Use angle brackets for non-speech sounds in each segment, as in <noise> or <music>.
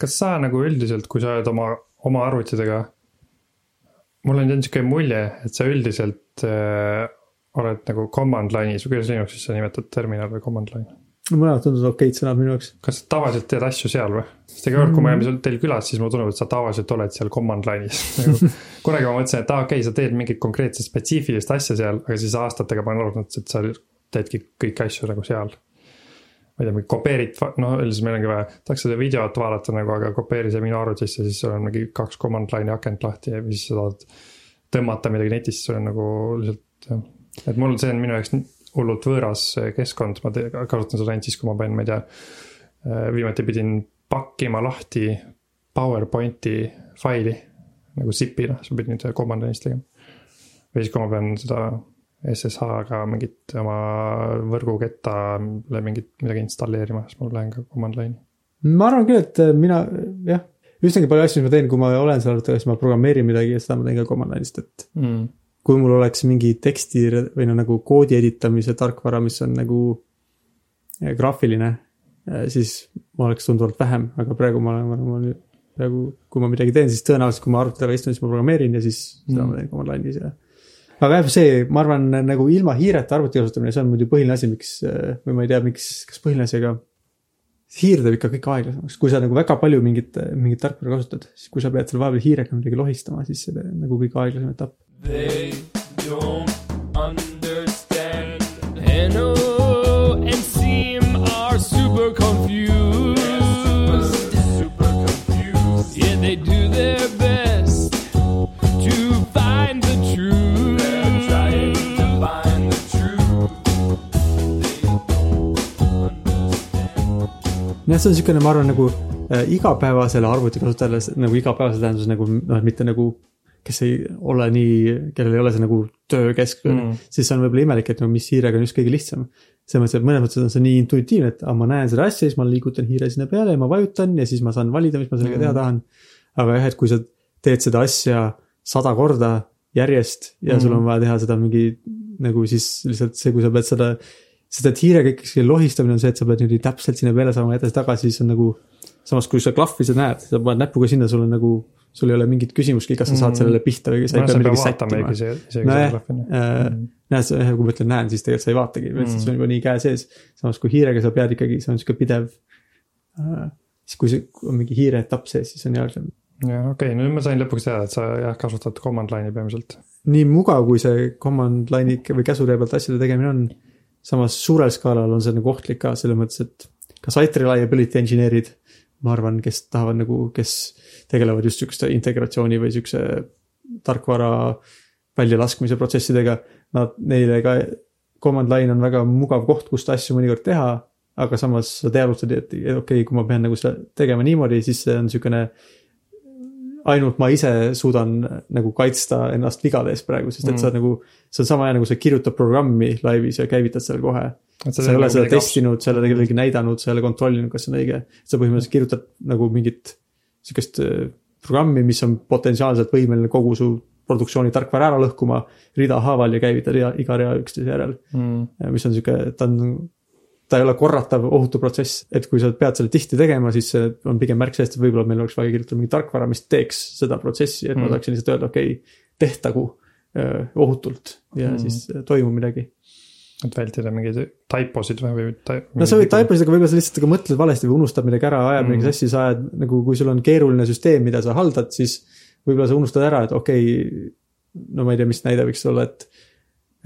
kas sa nagu üldiselt, kui sa oled oma, oma arvutitega. mul on jäänud sihuke mulje, et sa üldiselt äh, oled nagu command line'is või kuidas Linuxis sa nimetad terminal või command line? mõlemad tunduvad okeid sõnad minu jaoks. kas sa tavaliselt teed asju seal või? sest ega kord, kui me oleme teil külas, siis mulle tundub, et sa tavaliselt oled seal command line'is <laughs> nagu, kunagi ma mõtlesin, et aa ah, okei okay,, sa teed mingit konkreetset spetsiifilist asja seal, aga siis aastatega ma olen aru saanud, et sa teedki kõiki asju nagu seal ma ei tea, kopeerid, no üldiselt meil ongi vaja, tahaks seda videot vaadata nagu, aga kopeeri see minu arvutisse, siis sul on mingi kaks command line'i akent lahti ja siis sa tahad tõmmata midagi netist, sul on nagu lihtsalt et mul see on minu jaoks hullult võõras keskkond, ma te, kasutan seda ainult siis, kui ma pean, ma ei tea. Äh, viimati pidin pakkima lahti PowerPointi faili nagu zip'i, noh, sa pidid nüüd command line'ist tegema. või siis, kui ma pean seda SSH-ga mingit oma võrgukettale mingit midagi installeerima, siis ma lähen ka command line'i. ma arvan küll, et äh, mina jah, üsnagi palju asju, mis ma teen, kui ma olen seal arvutis, ma programmeerin midagi ja seda ma teen ka command line'ist, et mm. kui mul oleks mingi teksti või no nagu koodi editamise tarkvara, mis on nagu äh, graafiline, äh, siis ma oleks tunduvalt vähem, aga praegu ma olen, ma olen praegu, kui ma midagi teen, siis tõenäoliselt, kui ma arvuti taga istun, siis ma programmeerin ja siis seda mm. ma teen command line'is ja aga jah, see, ma arvan, nagu ilma hiireta arvuti kasutamine, see on muidu põhiline asi, miks või ma ei tea, miks, kas põhiline asi, aga. hiir teeb ikka kõik aeglasemaks, kui sa nagu väga palju mingit, mingit tarkvara kasutad, siis kui sa pead seal vahepeal hiirega midagi lohistama, siis see nagu kõige aeglasem etapp. They don't understand and jah, see on niisugune, ma arvan, nagu äh, igapäevasele arvutikasutajale nagu igapäevase tähenduses nagu noh, mitte nagu. kes ei ole nii, kellel ei ole see nagu töökeskkond mm., siis see on võib-olla imelik, et no mis hiirega on just kõige lihtsam. selles mõttes, et mõnes mõttes on see nii intuitiivne, et ah, ma näen seda asja, siis ma liigutan hiire sinna peale ja ma vajutan ja siis ma saan valida, mis ma sellega mm. teha tahan. aga jah, et kui sa teed seda asja sada korda järjest ja mm. sul on vaja teha seda mingi nagu siis lihtsalt see, kui sa pead seda sest et hiirega ikkagi lohistamine on see, et sa pead niimoodi täpselt sinna peale saama edasi-tagasi, siis on nagu. samas, kui sa klahvi sa näed, sa paned näpuga sinna, sul on nagu, sul ei ole mingit küsimustki, kas sa saad mm. sellele pihta või sa ei no, pea midagi sättima. äh, mm. näed, kui ma ütlen näen, siis tegelikult sa ei vaatagi see on juba nii käe sees. samas kui hiirega sa pead ikkagi, see on sihuke pidev äh,. siis kui see on mingi hiire etapp sees, siis on jälle. jah, okei okay,, nüüd ma sain lõpuks teada, et sa jah kasutad command line'i peamiselt. nii mugav, kui see command line'i või käsutee pealt asjade tegemine on samas suurel skaalal on see nagu ohtlik ka selles mõttes, et ka site reliability engineer'id, ma arvan, kes tahavad nagu, kes tegelevad just sihukeste integratsiooni või sihukese tarkvara väljalaskmise protsessidega. Nad, neile ka command line on väga mugav koht, kust asju mõnikord teha. aga samas sa teadvustad, et okei okay,, kui ma pean nagu seda tegema niimoodi, siis see on sihukene ainult ma ise suudan nagu kaitsta ennast vigade eest praegu, sest et mm. sa nagu. see on sama hea nagu sa kirjutad programmi laivis ja käivitad selle kohe. sa ei ole nagu seda testinud, sa ei ole kellelegi näidanud, sa ei ole kontrollinud, kas see on õige. sa põhimõtteliselt kirjutad nagu mingit sihukest äh, programmi, mis on potentsiaalselt võimeline kogu su produktsiooni tarkvara ära lõhkuma. rida haaval ja käivitad iga rea üksteise järel mm.. mis on sihuke, ta on ta ei ole korratav ohutu protsess, et kui sa pead selle tihti tegema, siis see on pigem märk sellest, et võib-olla meil oleks vaja kirjutada mingi tarkvara, mis teeks seda protsessi, et mm. ma saaksin lihtsalt öelda, okei okay,, tehtagu öö, ohutult ja mm. siis toimub midagi. et vältida mingeid typosid või, või? no sa võid typosid, aga võib-olla sa lihtsalt aga mõtled valesti või unustad midagi ära, ajad mm. midagi sassi, sa ajad nagu, kui sul on keeruline süsteem, mida sa haldad, siis võib-olla sa unustad ära, et okei okay,, no ma ei tea, mis näide võiks olla, et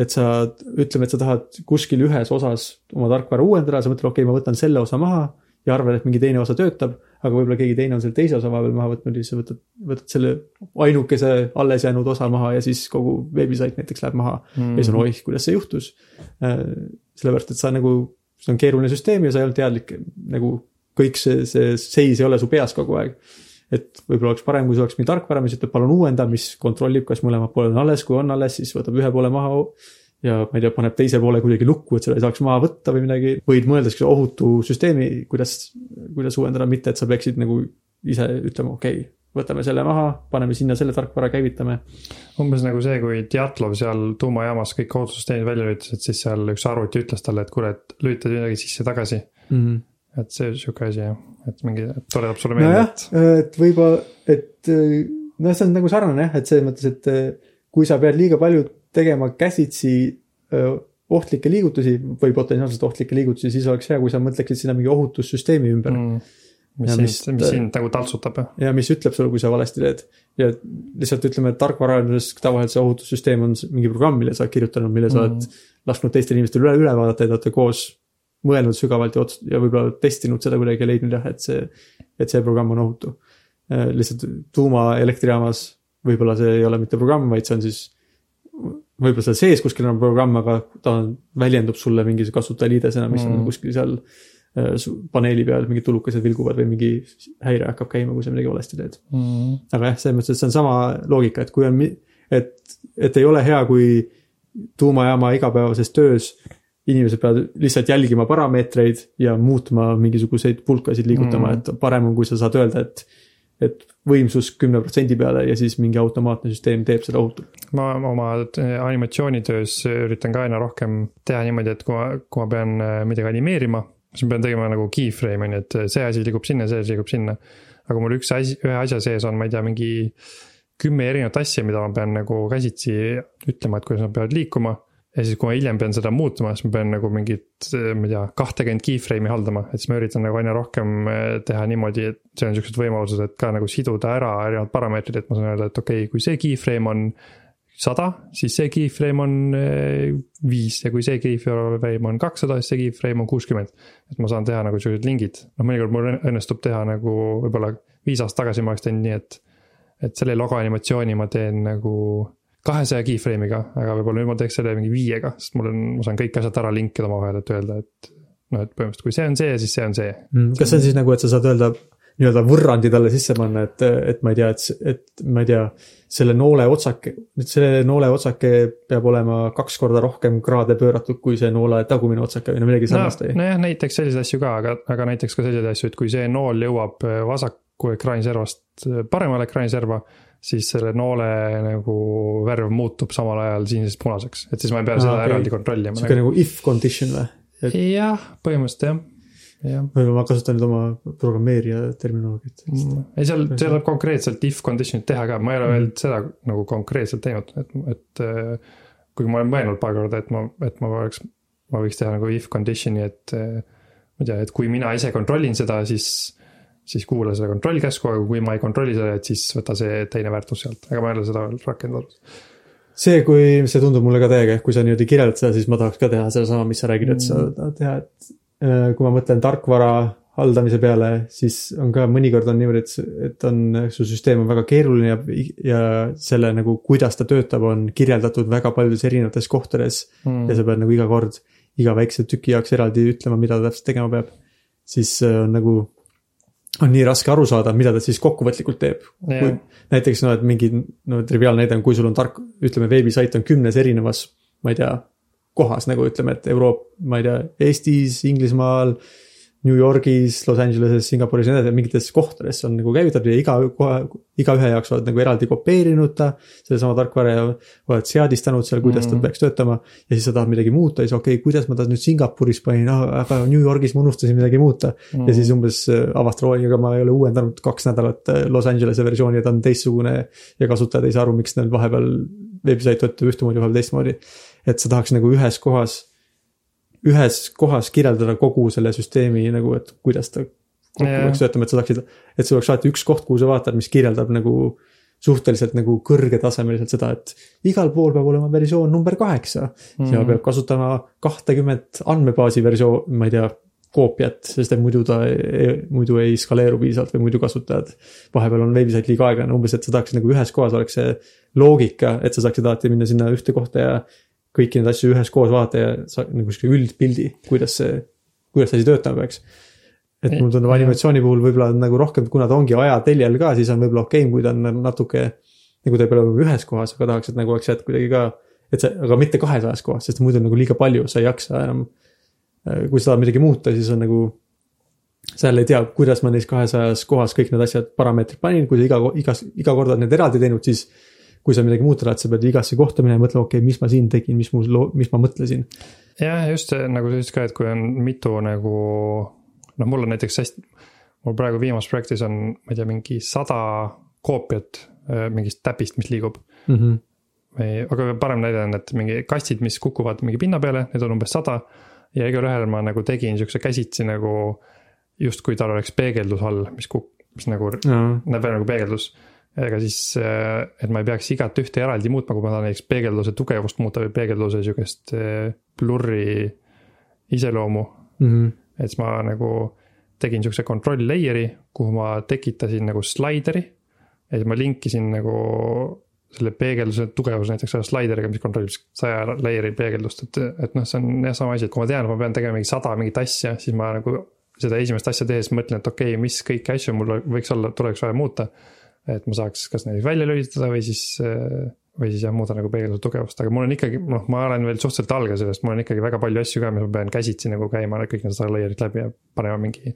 et sa, ütleme, et sa tahad kuskil ühes osas oma tarkvara uuendada, sa mõtled, okei okay,, ma võtan selle osa maha ja arvad, et mingi teine osa töötab. aga võib-olla keegi teine on selle teise osa vahepeal maha võtnud ja siis sa võtad, võtad selle ainukese alles jäänud osa maha ja siis kogu veebisait näiteks läheb maha mm. -hmm. ja siis on oih, kuidas see juhtus. Äh, sellepärast, et sa nagu, see on keeruline süsteem ja sa ei olnud teadlik nagu kõik see, see seis ei ole su peas kogu aeg et võib-olla oleks parem, kui see oleks mingi tarkvara, mis ütleb palun uuenda, mis kontrollib, kas mõlemad pooled on alles, kui on alles, siis võtab ühe poole maha. ja ma ei tea, paneb teise poole kuidagi lukku, et seda ei saaks maha võtta või midagi, võid mõelda siukse ohutu süsteemi, kuidas, kuidas uuendada, mitte et sa peaksid nagu ise ütlema, okei okay, võtame selle maha, paneme sinna selle tarkvara, käivitame. umbes nagu see, kui Djatlov seal tuumajaamas kõik ohutussüsteemid välja lülitas, et siis seal üks arvuti ütles talle, et kuule, et lülita midagi sisse-tagasi mm. -hmm et see sihuke asi jah, et mingi toredab sulle meelde, et, et võib-olla, et äh, noh, see on nagu sarnane jah, et selles mõttes, et äh, kui sa pead liiga palju tegema käsitsi öö, ohtlikke liigutusi või potentsiaalselt ohtlikke liigutusi, siis oleks hea, kui sa mõtleksid sinna mingi ohutussüsteemi ümber mm.. mis sind mis-, sind nagu taltsutab ja mis ütleb sulle, kui sa valesti teed. ja lihtsalt ütleme, et tarkvaraarenduses tavaliselt see ohutussüsteem on mingi programm, mille sa oled kirjutanud, mille sa oled lasknud teistel inimestel üle, üle vaadata ja te olete koos mõelnud sügavalt ja ots- ja võib-olla testinud seda kuidagi ja leidnud jah, et see, et see programm on ohutu. lihtsalt tuumaelektrijaamas võib-olla see ei ole mitte programm, vaid see on siis võib-olla seal sees kuskil on programm, aga ta väljendub sulle mingi kasutajaliidesena, mis mm. Mm. on kuskil seal äh, paneeli peal mingid tulukesed vilguvad või mingi häire hakkab käima, kui sa midagi valesti teed. aga jah, selles mõttes, et see on sama loogika, et kui on, et, et ei ole hea, kui tuumajaama igapäevases töös inimesed peavad lihtsalt jälgima parameetreid ja muutma mingisuguseid pulkasid liigutama Mm. et parem on, kui sa saad öelda, et et võimsus kümne protsendi peale ja siis mingi automaatne süsteem teeb seda ohutult. ma oma animatsioonitöös üritan ka aina rohkem teha niimoodi, et kui ma, kui ma pean äh, midagi animeerima, siis ma pean tegema nagu keyframe'i, on ju, et see asi liigub sinna, see asi liigub sinna. aga mul üks asi, ühe asja sees on, ma ei tea, mingi kümme erinevat asja, mida ma pean nagu käsitsi ütlema, et kuidas nad peavad liikuma. Ja siis, kui ma hiljem pean seda muutma, siis ma pean nagu mingit, ma ei tea, kahtekümmet keyframe'i haldama, et siis ma üritan nagu aina rohkem eh, teha niimoodi, et see on siuksed võimalused, et ka nagu siduda ära erinevad parameetrid, et ma saan öelda, et okei okay,, kui see keyframe on sada, siis see keyframe on eh, viis ja kui see keyframe on kakssada, siis see keyframe on kuuskümmend. et ma saan teha nagu sellised lingid, noh mõnikord mul õnnestub teha nagu võib-olla viis aastat tagasi ma oleks teinud nii, et. et selle logo animatsiooni ma teen nagu kahesaja keyframe'iga, aga võib-olla nüüd ma teeks selle mingi viiega, sest mul on, ma saan kõik asjad ära link ida omavahel, et öelda, et. noh, et põhimõtteliselt, kui see on see, siis see on see. kas see on siis nagu, et sa saad öelda nii-öelda võrrandi talle sisse panna, et, et ma ei tea, et, et ma ei tea, selle noole otsake, nüüd selle noole otsake peab olema kaks korda rohkem kraade pööratud kui see noole tagumine otsake või no midagi no, sarnast või? nojah, näiteks selliseid asju ka, aga, aga näiteks ka selliseid asju, et kui see nool jõuab äh, vasaku ekraaniservast äh, paremale ekraaniserva, siis selle noole nagu värv muutub samal ajal sinisest punaseks, et siis ma ei pea Aa, seda okei. eraldi kontrollima. sihuke nagu if condition või? et jah, põhimõtteliselt jah, jah. võib-olla ma kasutan nüüd oma programmeerija terminoloogiat. ei, seal, seal tuleb konkreetselt if condition'it teha ka, ma ei ole veel Mhm. seda nagu konkreetselt teinud, et, et äh, kuigi ma olen mõelnud paar korda, et ma, et ma oleks, ma võiks teha nagu if condition'i, et äh, ma ei tea, et kui mina ise kontrollin seda, siis, siis kuula seda kontrollkäsku, aga kui ma ei kontrolli seda, et siis võta see teine väärtus sealt, aga ma ei ole seda veel rakendanud. see, kui see tundub mulle ka täiega, kui sa niimoodi kirjeldad seda, siis ma tahaks ka teha sedasama, mis sa räägid, et sa tahad teha, et äh, kui ma mõtlen tarkvara haldamise peale, siis on ka mõnikord on niimoodi, et, et on, su süsteem on väga keeruline ja, ja selle nagu, kuidas ta töötab, on kirjeldatud väga paljudes erinevates kohtades Mm. ja sa pead nagu iga kord iga väikse tüki jaoks eraldi ütlema, mida ta täpselt tegema peab. siis äh, on nagu, on nii raske aru saada, mida ta siis kokkuvõtlikult teeb. kui näiteks no, et mingi no triviaalne näide on, kui sul on tark, ütleme veebisait on kümnes erinevas, ma ei tea, kohas nagu ütleme, et Euroop-, ma ei tea, Eestis, Inglismaal. New Yorgis, Los Angeleses, Singapuris ja nii edasi, mingites kohtades on nagu käivitatud ja iga kohe, igaühe jaoks oled nagu eraldi kopeerinud ta. sellesama tarkvara ja oled seadistanud seal, kuidas ta Mhm. peaks töötama. ja siis sa tahad midagi muuta ja siis okei okay,, kuidas ma ta nüüd Singapuris panin, aga New Yorgis ma unustasin midagi muuta. Mm. ja siis umbes äh, avastad, oi, aga ma ei ole uuendanud kaks nädalat äh, Los Angelese versiooni ja ta on teistsugune. ja kasutajad ei saa aru, miks neil vahepeal veebisait töötab ühtemoodi, vahepeal teistmoodi. et sa tahaks nagu ühes kohas, ühes kohas kirjeldada kogu selle süsteemi nagu, et kuidas ta kokku peaks töötama, et sa tahaksid, et sul oleks alati üks koht, kuhu sa vaatad, mis kirjeldab nagu suhteliselt nagu kõrgetasemeliselt seda, et igal pool peab olema versioon number kaheksa mm. ja peab kasutama kahtekümmet andmebaasi versioon, ma ei tea, koopiat, sest et muidu ta ei, muidu ei skaleeru piisavalt või muidu kasutajad. vahepeal on veebisait liiga aeglane, umbes, et sa tahaksid nagu ühes kohas oleks see loogika, et sa saaksid alati minna sinna ühte kohta ja kõiki neid asju üheskoos vaadata ja sa nagu sihuke üldpildi, kuidas see, kuidas see asi töötama peaks. et mulle tundub animatsiooni puhul võib-olla nagu rohkem, kuna ta ongi ajateljel ka, siis on võib-olla okei, kui ta on natuke. nagu ta ei pea olema ühes kohas, aga tahaks, et nagu oleks sealt kuidagi ka, et see, aga mitte kahesajas kohas, sest muidu on nagu liiga palju, sa ei jaksa enam. kui sa tahad midagi muuta, siis on nagu. sa jälle ei tea, kuidas ma neis kahesajas kohas kõik need asjad, parameetrid panin, kui sa iga, igas, iga kord oled need eraldi teinud, siis. Kui sa midagi muuta tahad, sa pead igasse kohta minema mõtlema, okei okay,, mis ma siin tegin, mis mu loo, mis ma mõtlesin. jah, just see, nagu sa ütlesid ka, et kui on mitu nagu noh, mul on näiteks hästi, mul praegu viimases projektis on, ma ei tea, mingi sada koopiat äh, mingist täpist, mis liigub mm. -hmm. või, aga parem näide on, et mingi kastid, mis kukuvad mingi pinna peale, neid on umbes sada. ja igalühel ma nagu tegin siukse käsitsi nagu justkui tal oleks peegeldus all, mis kuk-, mis nagu jaa, näeb välja nagu peegeldus. Ega siis, et ma ei peaks igat ühte eraldi muutma, kui ma tahan näiteks peegelduse tugevust muuta või peegelduse sihukest blurri iseloomu. Mhm. et siis ma nagu tegin sihukese control layer'i, kuhu ma tekitasin nagu slaideri. ja siis ma linkisin nagu selle peegelduse tugevuse näiteks selle slaideriga, mis kontrollib saja layer'i peegeldust, et, et noh, see on jah sama asi, et kui ma tean, et ma pean tegema mingi sada mingit asja, siis ma nagu seda esimest asja tehes mõtlen, et okei okay,, mis kõiki asju mul võiks olla, tuleks vaja muuta. Et ma saaks kas näiteks välja lülitada või siis, või siis jah, muuda nagu peegelduse tugevust, aga mul on ikkagi, noh, ma olen veel suhteliselt alge sellest, mul on ikkagi väga palju asju ka, mis ma pean käsitsi nagu käima kõik need sada layer'it läbi ja panema mingi.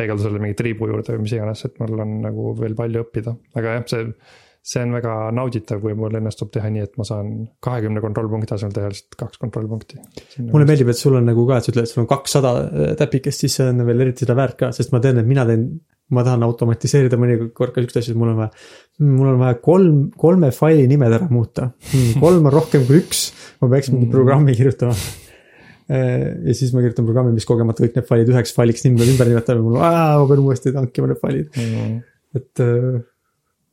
peegeldusele mingi triibu juurde või mis iganes, et mul on nagu veel palju õppida, aga jah, see see on väga nauditav, kui mul õnnestub teha nii, et ma saan kahekümne kontrollpunkti asemel teha lihtsalt kaks kontrollpunkti. mulle meeldib, et sul on nagu ka, et sa ütled, et sul on kakssada täpikest, siis see on veel eriti seda väärt ka, sest ma tean, et mina teen. Ma tahan automatiseerida mõnikord ka siukseid asju, et mul on vaja, mul on vaja kolm, kolme faili nimed ära muuta. <laughs> kolm on rohkem kui üks, ma peaks mingi programmi kirjutama. <laughs> Ja siis ma kirjutan programmi, mis kogemata kõik need failid üheks failiks niimoodi ümber nimetab ja mul, ma pean uuesti tankima need failid. Mm.. et äh,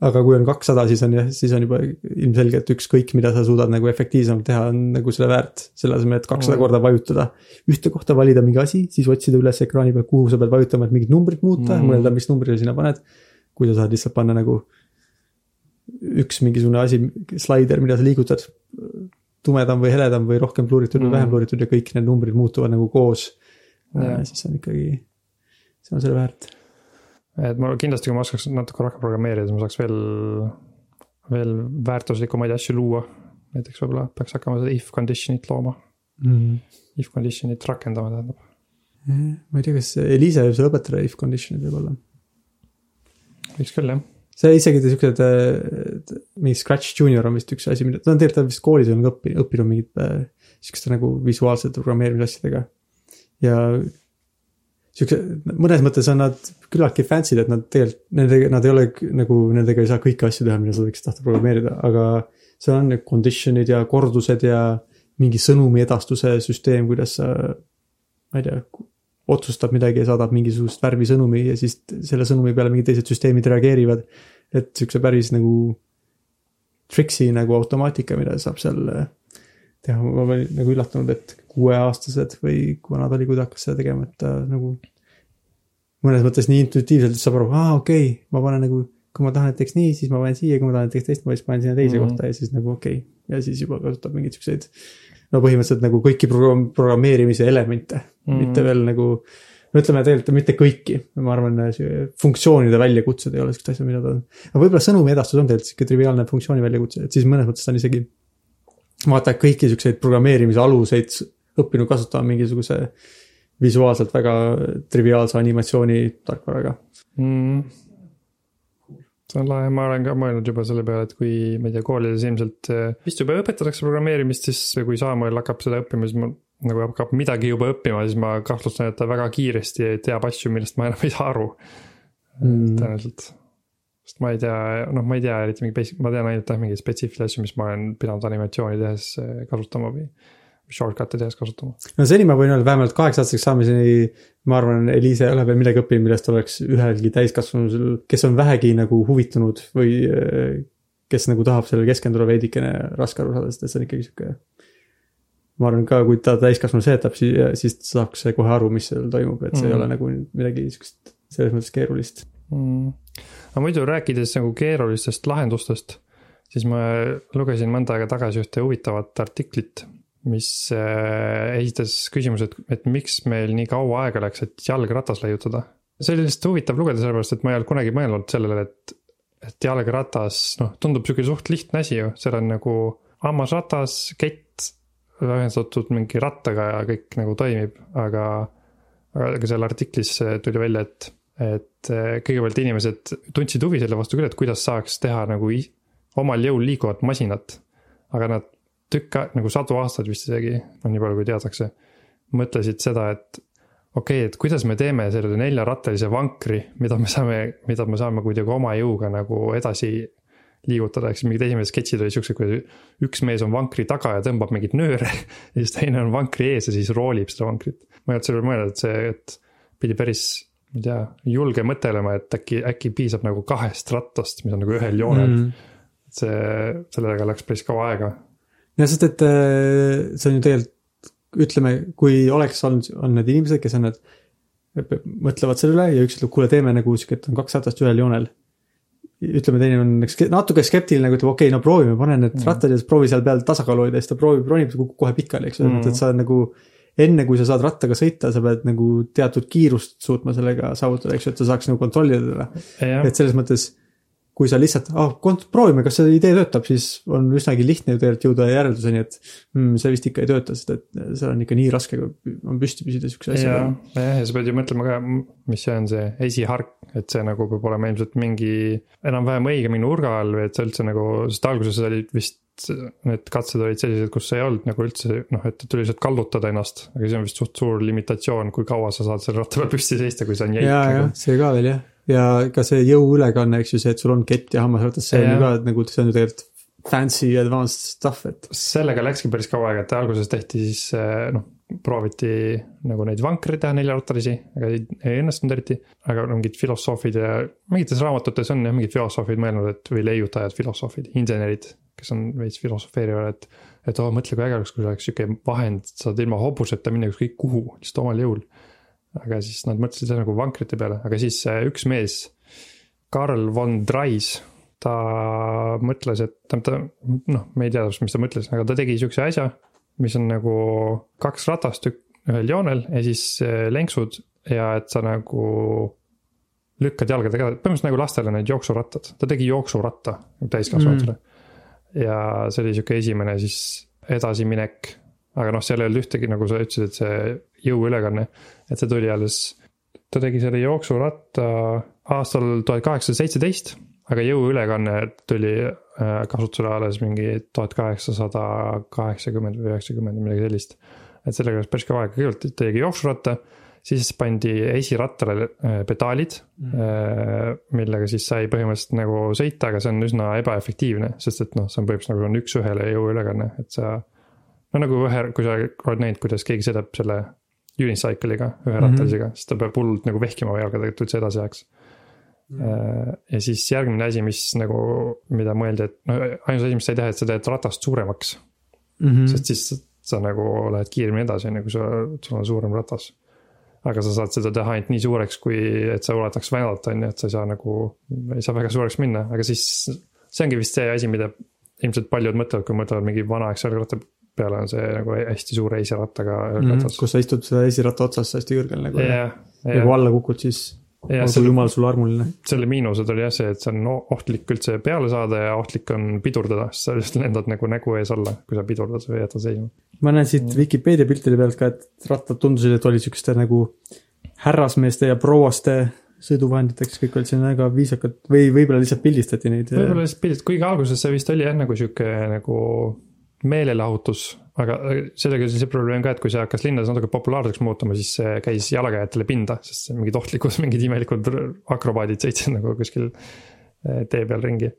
aga kui on kakssada, siis on jah, siis on juba ilmselge, et ükskõik, mida sa suudad nagu efektiivsemalt teha, on nagu selle väärt. selle asemel, et kakssada Mm. korda vajutada ühte kohta, valida mingi asi, siis otsida üles ekraani peal, kuhu sa pead vajutama, et mingit numbrit muuta Mm. mõelda, mis numbri sa sinna paned. kui sa saad lihtsalt panna nagu üks mingisugune asi, slaider, mida sa liigutad. tumedam või heledam või rohkem pluuritud või Mm. vähem pluuritud ja kõik need numbrid muutuvad nagu koos. Siis on ikkagi, see on selle väärt. Et ma kindlasti, kui ma oskaks natuke rohkem programmeerida, siis ma saaks veel, veel väärtuslikumaid asju luua. näiteks võib-olla peaks hakkama seda if condition'it looma, Mm. if condition'it rakendama tähendab. ma ei tea, kas Eliisa võib sulle õpetada if condition'id võib-olla võiks küll jah. see isegi siuksed mingi Scratch Junior on vist üks asi, mida ta on tegelikult ta vist koolis on ka õppinud, õppinud mingit äh, siukeste nagu visuaalsete programmeerimisasjadega. ja siukse, mõnes mõttes on nad küllaltki fancy'd, et nad tegelikult, nendega, nad ei ole nagu, nendega ei saa kõiki asju teha, mida sa võiksid tahta programmeerida, aga. seal on need condition'id ja kordused ja mingi sõnumi edastuse süsteem, kuidas sa, ma ei tea otsustab midagi ja saadab mingisugust värvi sõnumi ja siis selle sõnumi peale mingid teised süsteemid reageerivad. et siukse päris nagu triksi nagu automaatika, mida saab seal teha, ma olin nagu üllatunud, et kuueaastased või kui vana ta oli, kui ta hakkas seda tegema, et ta nagu. mõnes mõttes nii intuitiivselt, saab aru, aa okei okay,, ma panen nagu, kui ma tahan, et teeks nii, siis ma panen siia, kui ma tahan, et teeks teistmoodi, siis panen sinna teise Mhm. mm. kohta ja siis nagu okei okay. ja siis juba kasutab mingeid siukseid. no põhimõtteliselt nagu kõiki programm, programmeerimise elemente mm., Mhm. mitte veel nagu no ütleme tegelikult mitte kõiki, ma arvan, funktsioonide väljakutsed ei ole siuksed asjad, mida ta on. aga võib-olla sõnumi edastus on tegelikult sihuke triviaalne funktsiooni väljakutse, et siis mõnes mõttes ta on isegi. Vaata kõiki siukseid programmeerimise aluseid õppinud kasutama mingisuguse visuaalselt väga triviaalse animatsiooni tarkvaraga mm.. see on lahe, ma olen ka mõelnud juba selle peale, et kui ma ei tea, koolides ilmselt eh, vist juba õpetatakse programmeerimist, siis kui Samuel hakkab seda õppima, siis ma nagu hakkab midagi juba õppima, siis ma kahtlustan, et ta väga kiiresti teab asju, millest ma enam ei saa aru Mm. tõenäoliselt. Sest ma ei tea, noh, ma ei tea eriti mingi ma tean ainult jah, mingeid spetsiifilisi asju, mis ma olen pidanud animatsiooni tehes eh, kasutama või. Shortcut'e tehes kasutama. no seni ma võin öelda vähemalt kaheksa-aastaseks saamiseni. ma arvan, Eliise ei ole veel midagi õppinud, millest oleks ühelgi täiskasvanul, kes on vähegi nagu huvitunud või äh, kes nagu tahab sellele keskenduda veidikene raske aru saada, sest et see on ikkagi sihuke. ma arvan ka, kui ta täiskasvanu seletab, siis, siis saaks kohe aru, mis seal toimub, et see mm. ei Mm. ole nagu midagi siukest selles mõttes keerulist mm.. aga muidu rääkides nagu keerulistest lahendustest, siis ma lugesin mõnda aega tagasi ühte huvitavat artiklit, mis äh, esitas küsimuse, et, et miks meil nii kaua aega läks, et jalgratas leiutada. see oli lihtsalt huvitav lugeda, sellepärast et ma ei olnud kunagi mõelnud sellele, et, et jalgratas, noh, tundub sihuke suht lihtne asi ju, seal on nagu hammasratas, kett ühendatud mingi rattaga ja kõik nagu toimib, aga aga seal artiklis tuli välja, et, et eh, kõigepealt inimesed tundsid huvi selle vastu küll, et kuidas saaks teha nagu omal jõul liikuvat masinat. aga nad tükk nagu sadu aastaid vist isegi, no nii palju kui teatakse, mõtlesid seda, et okei okay,, et kuidas me teeme selle neljarattalise vankri, mida me saame, mida me saame kuidagi oma jõuga nagu edasi liigutada, eks mingid esimesed sketšid olid siuksed, kui üks mees on vankri taga ja tõmbab mingeid nööre <laughs> ja siis teine on vankri ees ja siis roolib seda vankrit. ma ei olnud selle peale mõelnud, et see, et pidi päris, ma ei tea, julge mõtelema, et äkki, äkki piisab nagu kahest rattast, mis on nagu ühel joonel mm.. see, sellega läks päris kaua aega. jah, sest et äh, see on ju tegelikult, ütleme, kui oleks olnud, on need inimesed, kes on need, mõtlevad selle üle ja üks ütleb, kuule, teeme nagu sihuke, et on kaks ratast ühel joonel ütleme, teine on natuke skeptiline, nagu ütleb, okei okay,, no proovime, pane need mm. rattad ja siis proovi seal peal tasakaalu hoida ja siis ta proovib, ronib, kukub kohe pikali, eks ju mm., et sa nagu. Enne kui sa saad rattaga sõita, sa pead nagu teatud kiirust suutma sellega saavutada, eks ju, et sa saaks nagu kontrollida teda. et selles mõttes kui sa lihtsalt, ah oh, proovime, kas see idee töötab, siis on üsnagi lihtne ju tegelikult jõuda järelduseni, et mm, see vist ikka ei tööta, sest et seal on ikka nii raske, on püsti püsida sihukese asjaga. jah, ja sa pead ju mõtlema ka, mis see on see esihark, et see nagu peab olema ilmselt mingi enam-vähem õige mingi nurga all või et see üldse nagu, sest alguses olid vist need katsed olid sellised, kus ei olnud nagu üldse noh, et tuli lihtsalt kallutada ennast, aga see on vist suht suur limitatsioon, kui kaua sa saad selle ratta peal püsti seista, kui see on jäik. ja, ja nagu. see ka veel jah ja ka see jõuülekanne, eks ju, see, et sul on kett ja hammasratas, see ja. on ju ka, et nagu see on ju tegelikult fancy advanced stuff, et. sellega läkski päris kaua aega, et alguses tehti siis eh, noh, prooviti nagu neid vankreid teha neljarattalisi, aga ei, ei õnnestunud eriti. aga mingid filosoofid ja mingites raamatutes on jah mingid filosoofid mõelnud, et või leiutajad, filosoofid, insenerid, kes on veits filosofeerivad, et. et oo oh,, mõtle kui äge oleks, kui oleks sihuke vahend, saad ilma hobuseta minna ükskõik kuhu, lihtsalt omal jõul. Aga siis nad mõtlesid nagu vankrite peale, aga siis üks mees, Karl von Dreis, ta mõtles, et ta, ta noh, me ei tea täpselt, mis ta mõtles, aga ta tegi siukse asja, mis on nagu kaks ratast ühel joonel ja siis eh, lenksud ja et sa nagu lükkad jalgadega, põhimõtteliselt nagu lastele need jooksurattad, ta tegi jooksuratta täiskasvanutele. Mm.. Ja see oli sihuke esimene siis edasiminek, aga noh, seal ei olnud ühtegi, nagu sa ütlesid, et see jõuülekanne et see tuli alles, ta tegi selle jooksuratta aastal tuhat kaheksasada seitseteist, aga jõuülekanne tuli äh, kasutusele alles mingi tuhat kaheksasada kaheksakümmend või üheksakümmend midagi sellist. et sellega läks päris kaua aega, kõigepealt tegi jooksuratta, siis pandi esirattale äh, pedaalid mm., millega siis sai põhimõtteliselt nagu sõita, aga see on üsna ebaefektiivne, sest et noh, see on põhimõtteliselt nagu on üks-ühele jõuülekanne, et sa. no nagu ühe, kui sa oled näinud, kuidas keegi sõidab selle unicycle'iga, üherattalisega mm, -hmm. siis ta peab hullult nagu vehkima jalgadega, et üldse edasi ajaks mm. -hmm. ja siis järgmine asi, mis nagu, mida mõeldi, et no ainus asi, mis sa ei teha, et sa teed ratast suuremaks mm. -hmm. sest siis sa nagu lähed kiiremini edasi, enne kui sa, sul on suurem ratas. Aga sa saad seda teha ainult nii suureks, kui, et sa ulataks väänalt, on ju, et sa ei saa nagu, ei saa väga suureks minna, aga siis. see ongi vist see asi, mida ilmselt paljud mõtlevad, kui mõtlevad mingi vanaaegse jalgratta peale on see nagu hästi suure esirattaga mm. -hmm, kus sa istud selle esiratta otsas hästi kõrgel nagu yeah,. ja kui alla kukud, siis ja olgu jumal sulle armuline. selle miinused oli jah see, et see on ohtlik üldse peale saada ja ohtlik on pidurdada, sest sa lihtsalt lendad nagu nägu ees alla, kui sa pidurdad või jätad seisma. ma näen siit mm. Vikipeedia piltide pealt ka, et rattad tundusid, et olid siukeste nagu härrasmeeste ja prouaste sõiduvahenditeks, kõik olid siin väga viisakad või võib-olla lihtsalt pildistati neid. võib-olla lihtsalt pildistati, kuigi alguses see vist oli jah nagu sihuke nagu meelelahutus, aga sellega oli see probleem ka, et kui see hakkas linnades natuke populaarseks muutuma, siis see käis jalakäijatele pinda, sest mingid ohtlikud, <laughs> mingid imelikud akrobaadid sõitsid nagu kuskil eh, tee peal ringi.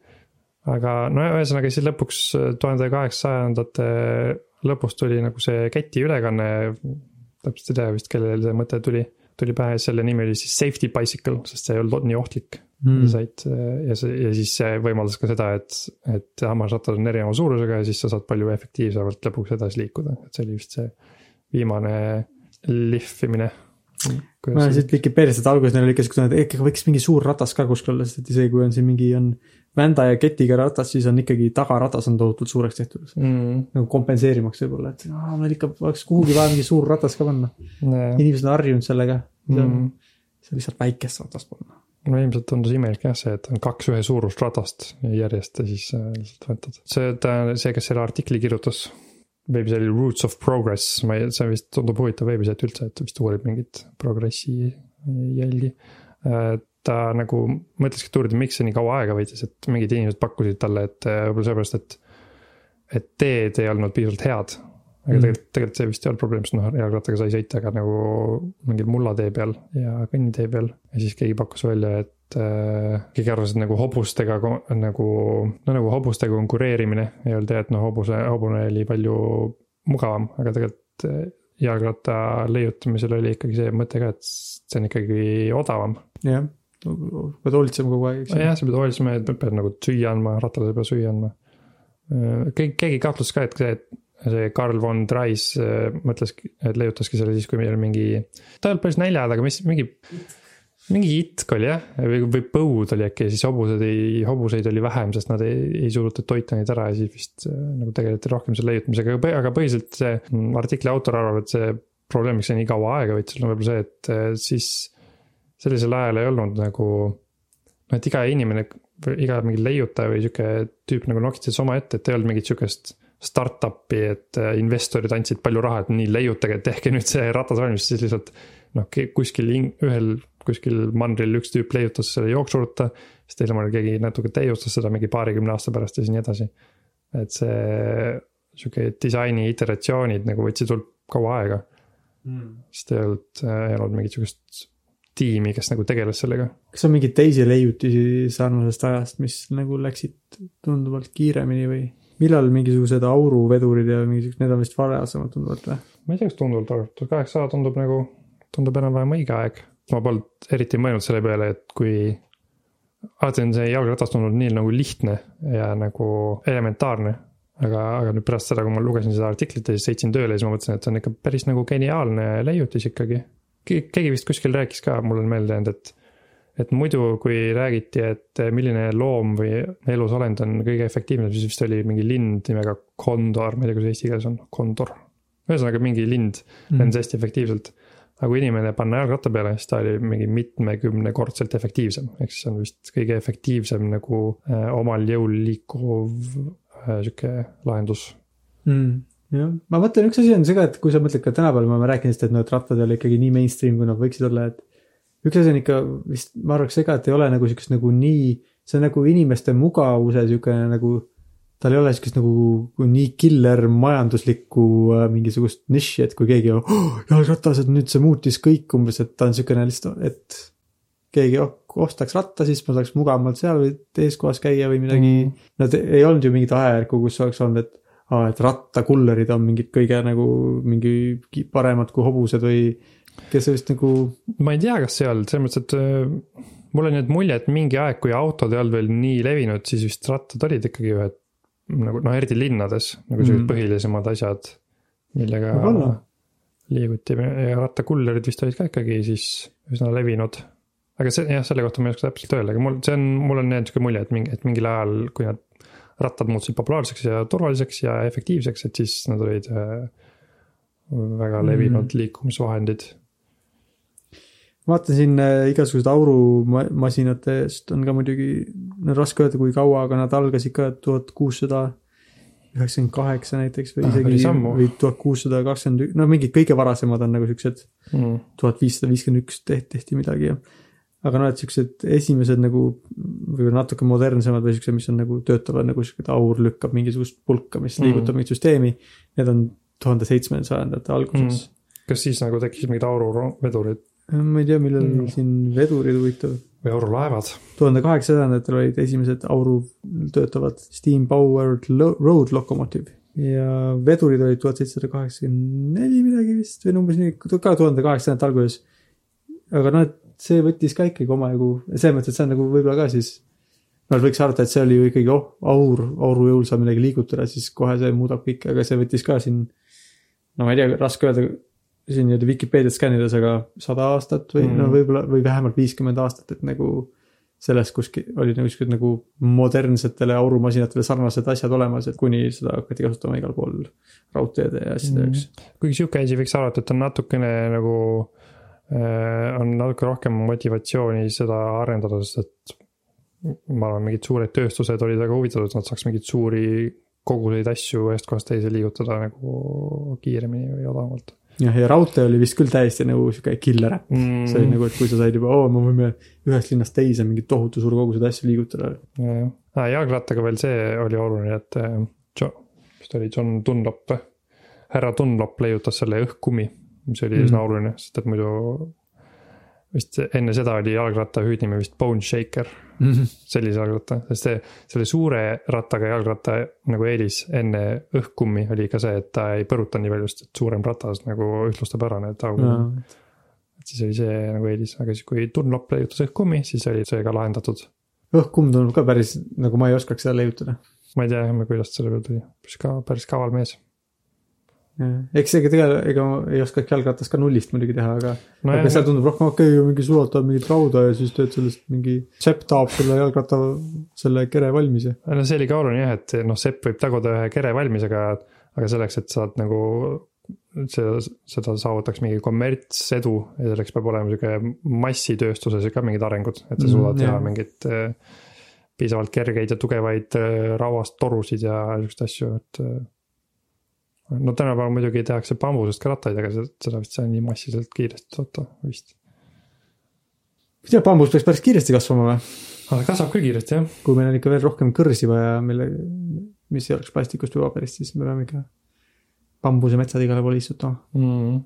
aga no ühesõnaga siis lõpuks tuhande kaheksasajandate lõpus tuli nagu see keti ülekanne. täpselt ei tea vist, kellel see mõte tuli, tuli pähe, selle nimi oli siis safety bicycle, sest see ei olnud nii ohtlik mm.. said ja see ja siis see võimaldas ka seda, et, et hammasrattad on erineva suurusega ja siis sa saad palju efektiivsemalt lõpuks edasi liikuda, et see oli vist see viimane lihvimine. ma olen siit Vikipeediast, et alguses neil oli ikka siukene, et äkki võiks mingi suur ratas ka kuskil olla, sest et isegi kui on siin mingi on vända ja ketiga ratas, siis on ikkagi tagaratas on tohutult suureks tehtud. Mm.. nagu kompenseerimaks võib-olla, et aa, meil ikka oleks kuhugi vaja mingi suur ratas ka panna. Nee.. inimesed on harjunud sellega. Mm., see lihtsalt väikest ratast panna no ilmselt tundus imelik jah, see, et on kaks ühe suurust ratast järjest ja siis äh, lihtsalt võtad. see, ta, see, kes selle artikli kirjutas, veebis oli Roots of Progress, ma ei, see vist tundub huvitav veebisait üldse, et vist uurib mingit progressi jälgi. Äh, ta nagu mõtleski, et uurida, miks see nii kaua aega võttis, et mingid inimesed pakkusid talle, et äh, võib-olla sellepärast, et. et teed ei olnud piisavalt head aga Mm. tegelikult, tegelikult see vist ei olnud probleem, sest noh, jalgrattaga sai sõita ka nagu mingil mullatee peal ja kõnnitee peal. ja siis keegi pakkus välja, et äh, keegi arvas, et nagu hobustega nagu, no nagu hobustega konkureerimine ja öeldi, et noh, hobuse, hobune oli palju mugavam, aga tegelikult äh, jalgratta leiutamisel oli ikkagi see mõte ka, et see on ikkagi odavam. jah, pead hoolitsema kogu aeg, eks ju. jah, sa pead hoolitsema, et pead nagu süüa andma, rattale sa pead süüa andma. keegi, keegi kahtlustas ka, et see, et see Karl von Drais äh, mõtles, et leiutaski selle siis, kui meil mingi, ta ei olnud päris näljad, aga mis mingi, mingi itk oli jah, või, või põud oli äkki ja siis hobused ei, hobuseid oli vähem, sest nad ei, ei suutnud toita neid ära ja siis vist äh, nagu tegeleti rohkem selle leiutamisega, aga põhi- aga põhiliselt see mm, artikli autor arvab, et see probleem, miks see nii kaua aega võttis, on võib-olla see, et äh, siis sellisel ajal ei olnud nagu noh, et iga inimene, iga mingi leiutaja või sihuke tüüp nagu nokitses omaette, et ei olnud mingit sihukest startup'i, et äh, investorid andsid palju raha, et nii leiutage, tehke nüüd see ratas valmis, siis lihtsalt noh, kuskil in- ühel, kuskil mandril üks tüüp leiutas selle jooksurutta, siis teisel maal keegi natuke täiustas seda mingi paarikümne aasta pärast ja siis nii edasi. et see sihuke disaini iteratsioonid nagu võtsid hullult kaua aega, sest ei olnud, ei olnud mingit sihukest tiimi, kes nagu tegeles sellega kas on mingeid teisi leiutisi sarnasest ajast, mis nagu läksid tunduvalt kiiremini või? Millal mingisugused auruvedurid ja mingisugused, need on vist varasemalt tunduvalt või? ma ei tea, kas tunduvalt arvab, tuhat kaheksasada tundub nagu, tundub enam-vähem õige aeg. ma polnud eriti mõelnud selle peale, et kui. alati on see jalgratas tundunud nii nagu lihtne ja nagu elementaarne. aga, aga nüüd pärast seda, kui ma lugesin seda artiklit ja siis sõitsin tööle, siis ma mõtlesin, et see on ikka päris nagu geniaalne leiutis ikkagi. keegi vist kuskil rääkis ka, mul on meelde jäänud, et et muidu, kui räägiti, et milline loom või elusolend on kõige efektiivsem, siis vist oli mingi lind nimega kondor, ma ei tea, kuidas eesti keeles on, kondor. ühesõnaga mingi lind lendas hästi efektiivselt. aga kui inimene panna jalgratta peale, siis ta oli mingi mitmekümnekordselt efektiivsem, ehk siis on vist kõige efektiivsem nagu äh, omal jõul liikuv äh, sihuke lahendus. mm.. jah, ma mõtlen, üks asi on see ka, et kui sa mõtled ka tänapäeval, me oleme rääkinud sellest, et noh, et rattad ei ole ikkagi nii mainstream, kui nad võiksid olla, et üks asi on ikka vist, ma arvaks ka, et ei ole nagu siukest nagu nii, see on nagu inimeste mugavuse siukene nagu tal ei ole siukest nagu nii killer majanduslikku äh, mingisugust nišši, et kui keegi oh, jalgratas, et nüüd see muutis kõik umbes, et ta on siukene lihtsalt, et keegi oh, ostaks ratta, siis ma saaks mugavamalt seal või teises kohas käia või midagi mm.. Nad ei olnud ju mingit ajajärku, kus oleks olnud, et aa, et rattakullerid on mingid kõige nagu mingi paremad kui hobused või kes vist nagu ma ei tea, kas see ei olnud, selles mõttes, et äh, mul on nüüd mulje, et mingi aeg, kui autod ei olnud veel nii levinud, siis vist rattad olid ikkagi ühed nagu noh, eriti linnades nagu sellised Mm. põhilisemad asjad, millega Võib-olla. liiguti ja rattakullerid vist olid ka ikkagi siis üsna levinud. aga see jah, selle kohta ma ei oska täpselt öelda, aga mul, see on, mul on jäänud sihuke mulje, et mingi, et mingil ajal, kui nad rattad muutusid populaarseks ja turvaliseks ja efektiivseks, et siis nad olid äh, väga levinud mm. liikumisvahendid vaatan siin äh, igasugused aurumasinatest on ka muidugi, raske öelda, kui kaua, aga nad algasid ka tuhat kuussada üheksakümmend kaheksa näiteks või Ah, isegi ammu. või tuhat kuussada kakskümmend üks, no mingid kõige varasemad on nagu siuksed mm.. tuhat viissada viiskümmend üks tehti, midagi ja aga noh, et siuksed esimesed nagu võib-olla natuke modernsemad või siuksed, mis on nagu töötavad nagu siuke, et aur lükkab mingisugust pulka, mis Mm. liigutab mingit süsteemi. Need on tuhande seitsmesajandate alguses kas siis nagu tekkisid mingid auruvedurid mm.. Ma ei tea, millal Mm. siin vedurid huvitav või aurulaevad? tuhande kaheksasajandatel olid esimesed auru töötavad steam powered road locomotive ja vedurid olid tuhat seitsesada kaheksakümmend neli midagi vist või umbes nii, ka tuhande kaheksasajandate alguses. aga noh, et see võttis ka ikkagi omajagu, selles mõttes, et see on nagu võib-olla ka siis. no võiks arvata, et see oli ju ikkagi oh, aur, auru jõul saab midagi liigutada, siis kohe see muudab kõike, aga see võttis ka siin. no ma ei tea, raske öelda siin nii-öelda Vikipeediat skännides, aga sada aastat või mm. No võib-olla või vähemalt viiskümmend aastat, et nagu sellest kuskil olid nagu siuksed nagu modernsetele aurumasinatele sarnased asjad olemas, et kuni seda hakati kasutama igal pool raudteede ja asjade jaoks mm.. kuigi sihuke asi võiks arvata, et on natukene nagu äh,, on natuke rohkem motivatsiooni seda arendada, sest et ma arvan, mingid suured tööstused olid väga huvitatud, et nad saaks mingeid suuri koguseid asju ühest kohast teise liigutada nagu kiiremini või odavamalt jah, ja raudtee oli vist küll täiesti nagu sihuke killer äpp. mm,. see oli nagu, et kui sa said juba, oo, me võime ühest linnast teise mingit tohutu suure kogused asju liigutada. jah ah,, jalgrattaga veel see oli oluline, et äh, Jo- vist oli John Dunlop, härra Dunlop leiutas selle õhkkummi, mis oli Mm. üsna oluline, sest et muidu vist enne seda oli jalgratta hüüdnimi vist Bone Shaker, sellise jalgratta, sest see, selle suure rattaga jalgratta nagu eelis enne õhkkummi oli ka see, et ta ei põruta nii palju, sest et suurem ratas nagu ühtlustab ära need augud et siis oli see nagu eelis, aga siis kui Dunlop leiutas õhkkummi, siis oli see ka lahendatud. õhkkumm tundub ka päris, nagu ma ei oskaks seda leiutada. ma ei tea jah, kuidas selle peale tuli, päris ka, päris kaval mees. Eks ega tegelikult, ega ma ei oskaks jalgratast ka nullist muidugi teha, aga no aga seal tundub rohkem okei okay,, mingi sulatad mingit rauda ja siis teed sellest mingi, sepp taob selle jalgratta, selle kere valmis ja. no see oli ka oluline jah, et noh, sepp võib taguda ühe kere valmis, aga, aga selleks, et saad nagu seda, seda saavutaks mingi kommertsedu ja selleks peab olema sihuke massitööstuses ka mingid arengud, et sa Mm, suudad teha jah. mingit äh, piisavalt kergeid ja tugevaid äh, rauast torusid ja siukseid asju, et äh, no tänapäeval muidugi tehakse bambusest ka rattaid, aga seda, vist sai nii massiliselt kiiresti toota vist. ma ei tea, bambus peaks päris kiiresti kasvama või? aga ta kasvab küll kiiresti jah. kui meil on ikka veel rohkem kõrsi vaja, mille, mis ei oleks plastikust või paberist, siis me peame ikka bambusemetsad igale poole istutama mm.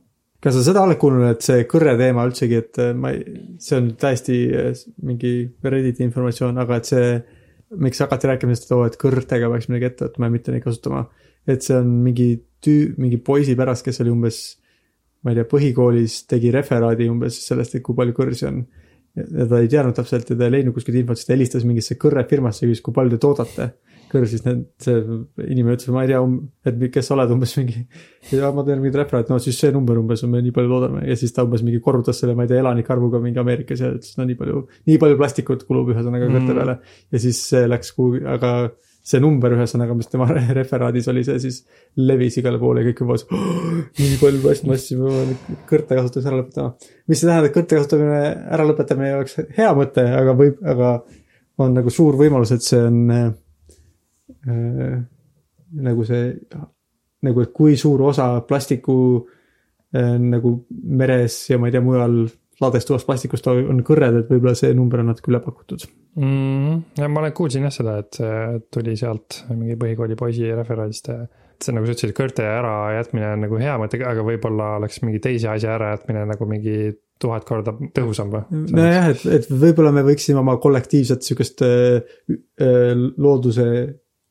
kas sa seda oled kuulnud, et see kõrre teema üldsegi, et äh, ma ei, see on täiesti äh, mingi Redditi informatsioon, aga et see, miks hakati rääkima sellest, et oo, et kõrtega peaks midagi ette võtma ja mitte neid kasutama. Et see on mingi tüü-, mingi poisi pärast, kes oli umbes, ma ei tea, põhikoolis tegi referaadi umbes sellest, et kui palju kõrsi on. ja ta ei teadnud täpselt ja ta ei leidnud kuskilt infot, siis ta helistas mingisse kõrrefirmasse ja küsis, kui palju te toodate kõrsi, siis need, see inimene ütles, ma ei tea, et kes sa oled, umbes mingi. ja ma teen mingit referaati, no siis see number umbes on, me nii palju toodame ja siis ta umbes mingi korrutas selle, ma ei tea, elanike arvuga mingi Ameerikas ja ütles, no nii palju, nii palju plastikut kulub ühesõnaga kõrte Mm. peale. ja siis see läks kuhugi, aga see number ühesõnaga, mis tema referaadis oli, see siis levis igale poole ja kõik juba oh, nii palju plastmassi, me peame kõrte kasutamise ära lõpetama. mis ei tähenda, et kõrte kasutamine ära lõpetamine oleks hea mõte, aga võib, aga on nagu suur võimalus, et see on äh, äh, nagu see, nagu et kui suur osa plastiku äh, nagu meres ja ma ei tea, mujal ladestuvast plastikust on kõrred, et võib-olla see number on natuke üle pakutud. mm,. ja ma olen, kuulsin jah seda, et tuli sealt mingi põhikooli poisi referaadist. et see nagu sa ütlesid, kõrte ärajätmine on nagu hea mõte, aga võib-olla oleks mingi teise asja ärajätmine nagu mingi tuhat korda tõhusam või? nojah, et, et võib-olla me võiksime oma kollektiivset sihukest äh, äh, looduse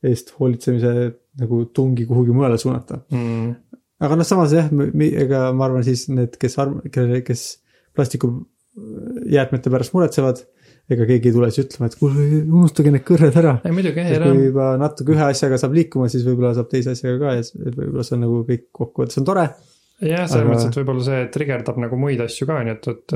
eest hoolitsemise nagu tungi kuhugi mujale suunata. mm. aga noh, samas jah, ega ma arvan siis need, kes kes plastikujäätmete pärast muretsevad, ega keegi ei tule siis ütlema, et kuule, unustage need kõrred ära. ei muidugi, et jah, kui juba natuke ühe asjaga saab liikuma, siis võib-olla saab teise asjaga ka ja võib-olla see on nagu kõik kokkuvõttes on tore. jah, selles aga- mõttes, et võib-olla see trigerdab nagu muid asju ka, nii et, et.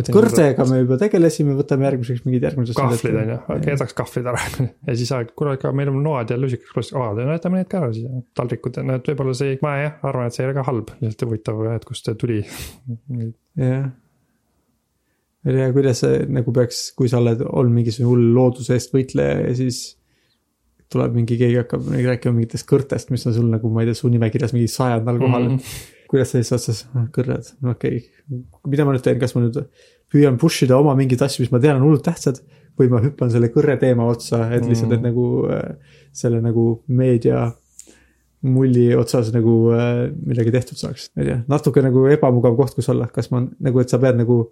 et kõrtega me juba tegelesime, võtame järgmiseks mingid järgmised. kahvlid on ju, jätaks kahvlid ära <laughs> ja siis kuule, aga meil on noad ja lusikas, aa, no jätame need ka ära siis, taldrikud, no et võib-olla see, ma jah, arvan, et see ei ole ka halb, lihtsalt huvitav, et kust see tuli. <laughs> jah. Ma ei tea, kuidas see nagu peaks, kui sa oled olnud mingisugune hull looduse eest võitleja ja siis tuleb mingi, keegi hakkab mingi rääkima mingitest kõrtest, mis on sul nagu, ma ei tea, su nimekirjas mingi sajandal kohal mm. -hmm. kuidas sa siis otsas, kõrred, no okei okay., mida ma nüüd teen, kas ma nüüd püüan push ida oma mingeid asju, mis ma tean on hullult tähtsad või ma hüppan selle kõrre teema otsa, et lihtsalt, et Mhm. nagu äh, selle nagu meedia mulli otsas nagu äh, midagi tehtud saaks, ma ei tea, natuke nagu ebamugav koht, kus olla, kas ma nagu, et sa pead nagu.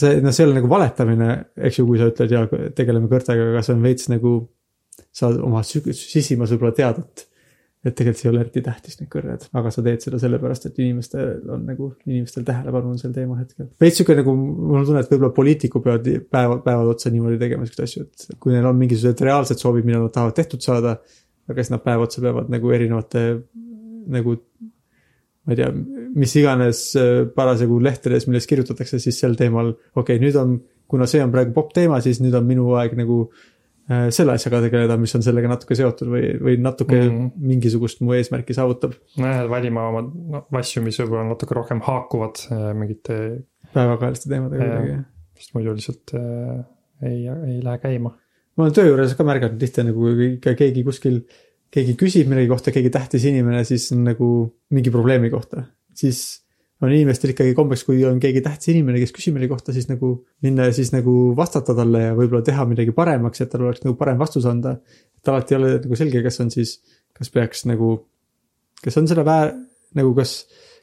See, noh, see ei ole nagu valetamine, eks ju, kui sa ütled ja tegeleme kõrtega, aga see on veits nagu. sa oma sisimas võib-olla tead, et, et tegelikult see ei ole eriti tähtis, need kõrred, aga sa teed seda sellepärast, et inimestel on nagu, inimestel tähelepanu on sel teemal hetkel. veits sihuke nagu, mul on tunne, et võib-olla poliitikud peavad päevad, päevad otsa niimoodi tegema siukseid asju, et kui neil on mingisugused reaalsed soovid, mida nad tahavad tehtud saada aga siis nad päev otsa peavad nagu erinevate nagu ma ei tea, mis iganes äh, parasjagu lehtedes, millest kirjutatakse siis sel teemal, okei okay,, nüüd on, kuna see on praegu popp teema, siis nüüd on minu aeg nagu äh, selle asjaga tegeleda, mis on sellega natuke seotud või, või natuke mm. -hmm. mingisugust mu eesmärki saavutab. nojah, valima oma no, asju, mis võib-olla natuke rohkem haakuvad äh, mingite, päevakajaliste teemadega kuidagi. sest muidu lihtsalt äh, ei, ei lähe käima. ma olen töö juures ka märganud tihti nagu ikka keegi kuskil, keegi küsib millegi kohta, keegi tähtis inimene, siis on nagu mingi probleemi kohta, siis on inimestel ikkagi kombeks, kui on keegi tähtis inimene, kes küsib millegi kohta, siis nagu minna ja siis nagu vastata talle ja võib-olla teha midagi paremaks, et tal oleks nagu parem vastus anda. et alati ei ole nagu selge, kas on siis, kas peaks nagu, kas on selle väär, nagu kas,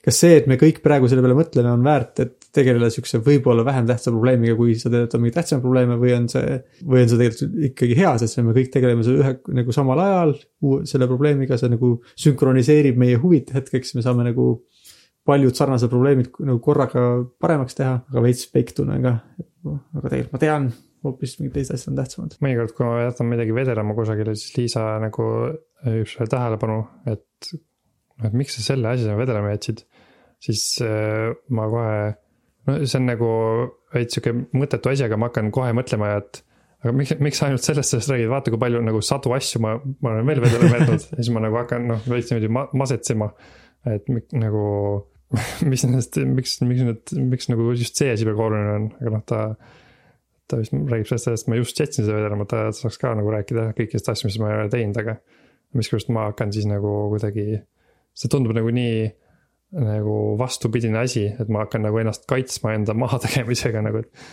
kas see, et me kõik praegu selle peale mõtleme, on väärt, et tegeleda siukse võib-olla vähem tähtsa probleemiga, kui sa tead, et on mingeid tähtsamaid probleeme või on see, või on see tegelikult ikkagi hea, sest me kõik tegeleme selle ühe nagu samal ajal selle probleemiga, see nagu sünkroniseerib meie huvid hetkeks, me saame nagu paljud sarnased probleemid nagu korraga paremaks teha, aga veits peiktuna ka. aga tegelikult ma tean, hoopis mingid teised asjad on tähtsamad. mõnikord, kui ma jätan midagi vedelema kusagile, siis Liisa nagu juhib sellele tähelepanu, et et miks sa selle asja vedelema jätsid. siis äh, ma kohe no see on nagu veits sihuke mõttetu asi, aga ma hakkan kohe mõtlema, et aga miks, miks ainult sellest, sellest räägid, vaata, kui palju nagu sadu asju ma, ma olen veel vedele jätnud ja siis ma nagu hakkan noh, veits niimoodi ma, masetsema. et nagu, <laughs> mis nendest, miks, miks need, miks nagu just see asi praegu oluline on, aga noh, ta. ta vist räägib sellest, et ma just jätsin seda vedelema, ta saaks ka nagu rääkida kõikidest asjadest, mis ma ei ole teinud, aga. miskipärast ma hakkan siis nagu kuidagi, see tundub nagu nii nagu vastupidine asi, et ma hakkan nagu ennast kaitsma enda mahategemisega <laughs> nagu, et.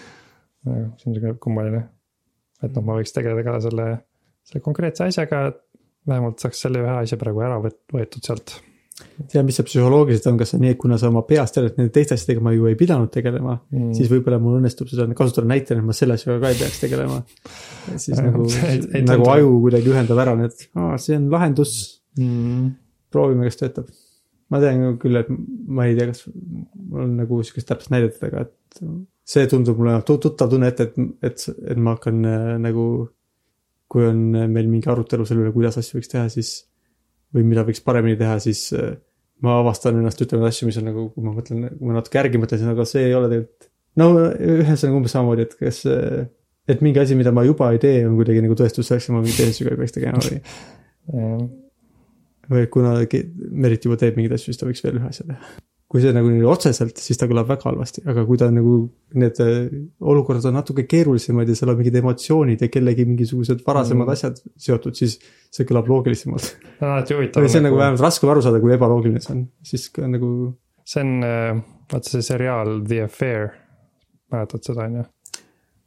nagu see on sihuke kummaline. et noh, ma võiks tegeleda ka selle, selle konkreetse asjaga, et vähemalt saaks selle ühe asja praegu ära võetud sealt. Tea, mis see psühholoogiliselt on, kas see on nii, et kuna sa oma peas tead, et nende teiste asjadega ma ju ei pidanud tegelema mm., siis võib-olla mul õnnestub seda kasutada näitena, et ma selle asjaga ka ei peaks tegelema. siis nagu, <laughs> nagu aju kuidagi ühendab ära need, aa, see on lahendus mm.. proovime, kas töötab ma tean küll, et ma ei tea, kas mul on nagu sihukest täpset näidet, aga et see tundub mulle tuttav tunne ette, et, et, et ma hakkan äh, nagu. kui on meil mingi arutelu selle üle, kuidas asju võiks teha, siis või mida võiks paremini teha, siis äh, ma avastan ennast ütlema asju, mis on nagu, kui ma mõtlen, kui ma natuke järgi mõtlen, siis aga see ei ole tegelikult. no ühesõnaga umbes samamoodi, et kas, äh, et mingi asi, mida ma juba ei tee, on kuidagi nagu tõestus selleks, et ma mingeid asju ei peaks tegema või <laughs> või kuna Merit juba teeb mingeid asju, siis ta võiks veel ühe asja teha. Kui see nagu nii otseselt, siis ta kõlab väga halvasti, aga kui ta nagu need äh, olukorrad on natuke keerulisemad ja seal on mingid emotsioonid ja kellegi mingisugused varasemad mm. asjad seotud, siis see kõlab loogilisemalt. see on alati huvitav. see on nagu, nagu vähemalt raskem aru saada, kui ebaloogiline see on, siis ka nagu. see on, äh, vaata see seriaal The Affair, mäletad seda, on ju?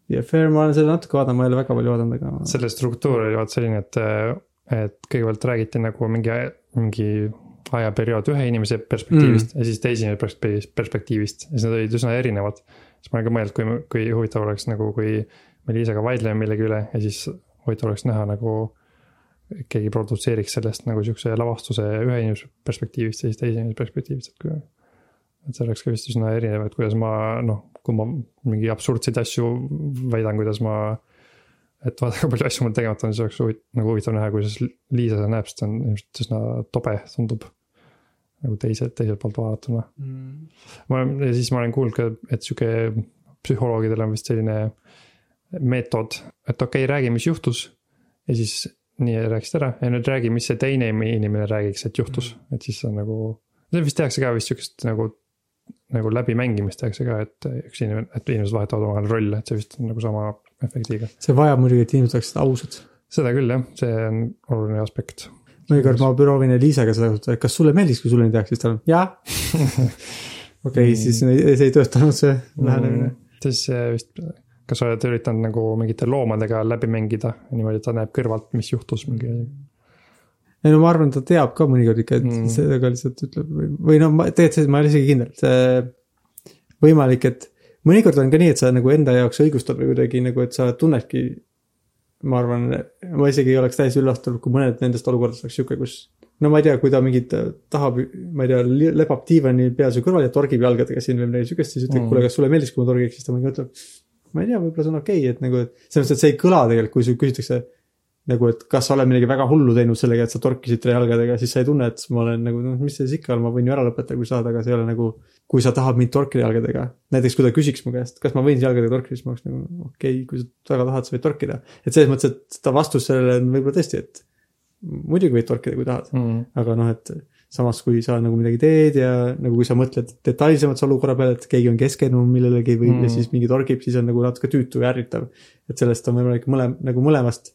The Affair, ma olen seda natuke vaadanud, ma ei ole väga palju vaadanud, aga. selle struktuur oli vaata selline, et äh, et kõigepealt räägiti nagu mingi, mingi ajaperiood ühe inimese perspektiivist mm. ja siis teise inimese perspektiivist ja siis nad olid üsna erinevad. siis ma olen ka mõelnud, kui, kui huvitav oleks nagu, kui me Liisaga vaidleme millegi üle ja siis huvitav oleks näha nagu. keegi produtseeriks sellest nagu sihukese lavastuse ühe inimese perspektiivist ja siis teise inimese perspektiivist, et kui. et see oleks ka vist üsna erinev, et kuidas ma noh, kui ma mingi absurdseid asju väidan, kuidas ma et vaata, kui palju asju mul tegemata on, siis oleks huvitav, nagu huvitav näha, kuidas Liisa seda näeb, sest ta on ilmselt üsna tobe, tundub. Nagu teise, teiselt poolt vaadatuna mm.. ma olen, ja siis ma olen kuulnud ka, et sihuke psühholoogidel on vist selline meetod, et okei okay,, räägi, mis juhtus. ja siis nii rääkisid ära ja nüüd räägi, mis see teine inimene räägiks, et juhtus mm., et siis on nagu. see vist tehakse ka vist sihukest nagu, nagu läbimängimist tehakse ka, et üks inimene, et inimesed vahetavad omavahel rolle, et see vist on nagu sama efektiga. see vajab muidugi, et inimesed oleksid ausad. seda küll jah, see on oluline aspekt. Mõnikord ma proovin Eliisaga seda kasutada, et kas sulle meeldiks, kui sulle nii tehakse, siis ta on jaa. <laughs> okei, mm. siis see ei töötanud, see lähenemine mm.. siis vist, kas sa oled üritanud nagu mingite loomadega läbi mängida niimoodi, et ta näeb kõrvalt, mis juhtus mingi ei no ma arvan, ta teab ka mõnikord ikka, et mm. sellega lihtsalt ütleb või, või no ma tegelikult ma ei ole isegi kindel, see võimalik, et mõnikord on ka nii, et sa nagu enda jaoks õigustad või kuidagi nagu, et sa tunnedki. Ma arvan, ma isegi ei oleks täiesti üllatunud, kui mõned nendest olukordadest oleks sihuke, kus. no ma ei tea, kui ta mingit tahab, ma ei tea, lebab diivani peal su kõrval ja torgib jalgadega siin või midagi sihukest, siis ütleb mm., kuule, kas sulle meeldiks, kui ma torgiks, siis ta mingi ütleb. ma ei tea, võib-olla see on okei okay,, et nagu, et selles mõttes, et see ei kõla tegelikult, kui sul küsitakse nagu, et kas sa oled midagi väga hullu teinud sellega, et sa torkisid jalgadega, siis sa ei tunne, et ma olen nagu noh, mis see siis ikka on, ma võin ju ära lõpetada, kui sa tahad, aga see ei ole nagu. kui sa tahad mind torkida jalgadega, näiteks kui ta küsiks mu käest, kas ma võin jalgadega torkida, siis ma oleks nagu okei okay,, kui sa väga tahad, sa võid torkida. et selles mõttes, et ta vastus sellele on võib-olla tõesti, et muidugi võid torkida, kui tahad mm., aga noh, et samas, kui sa nagu midagi teed ja nagu kui sa mõtled detailsemalt selle olukorra peale, et keegi on keskendunud millelegi või mm. ja siis mingi torgib, siis on nagu natuke tüütu ja ärritav. et sellest on võimalik mõle, nagu mõlemast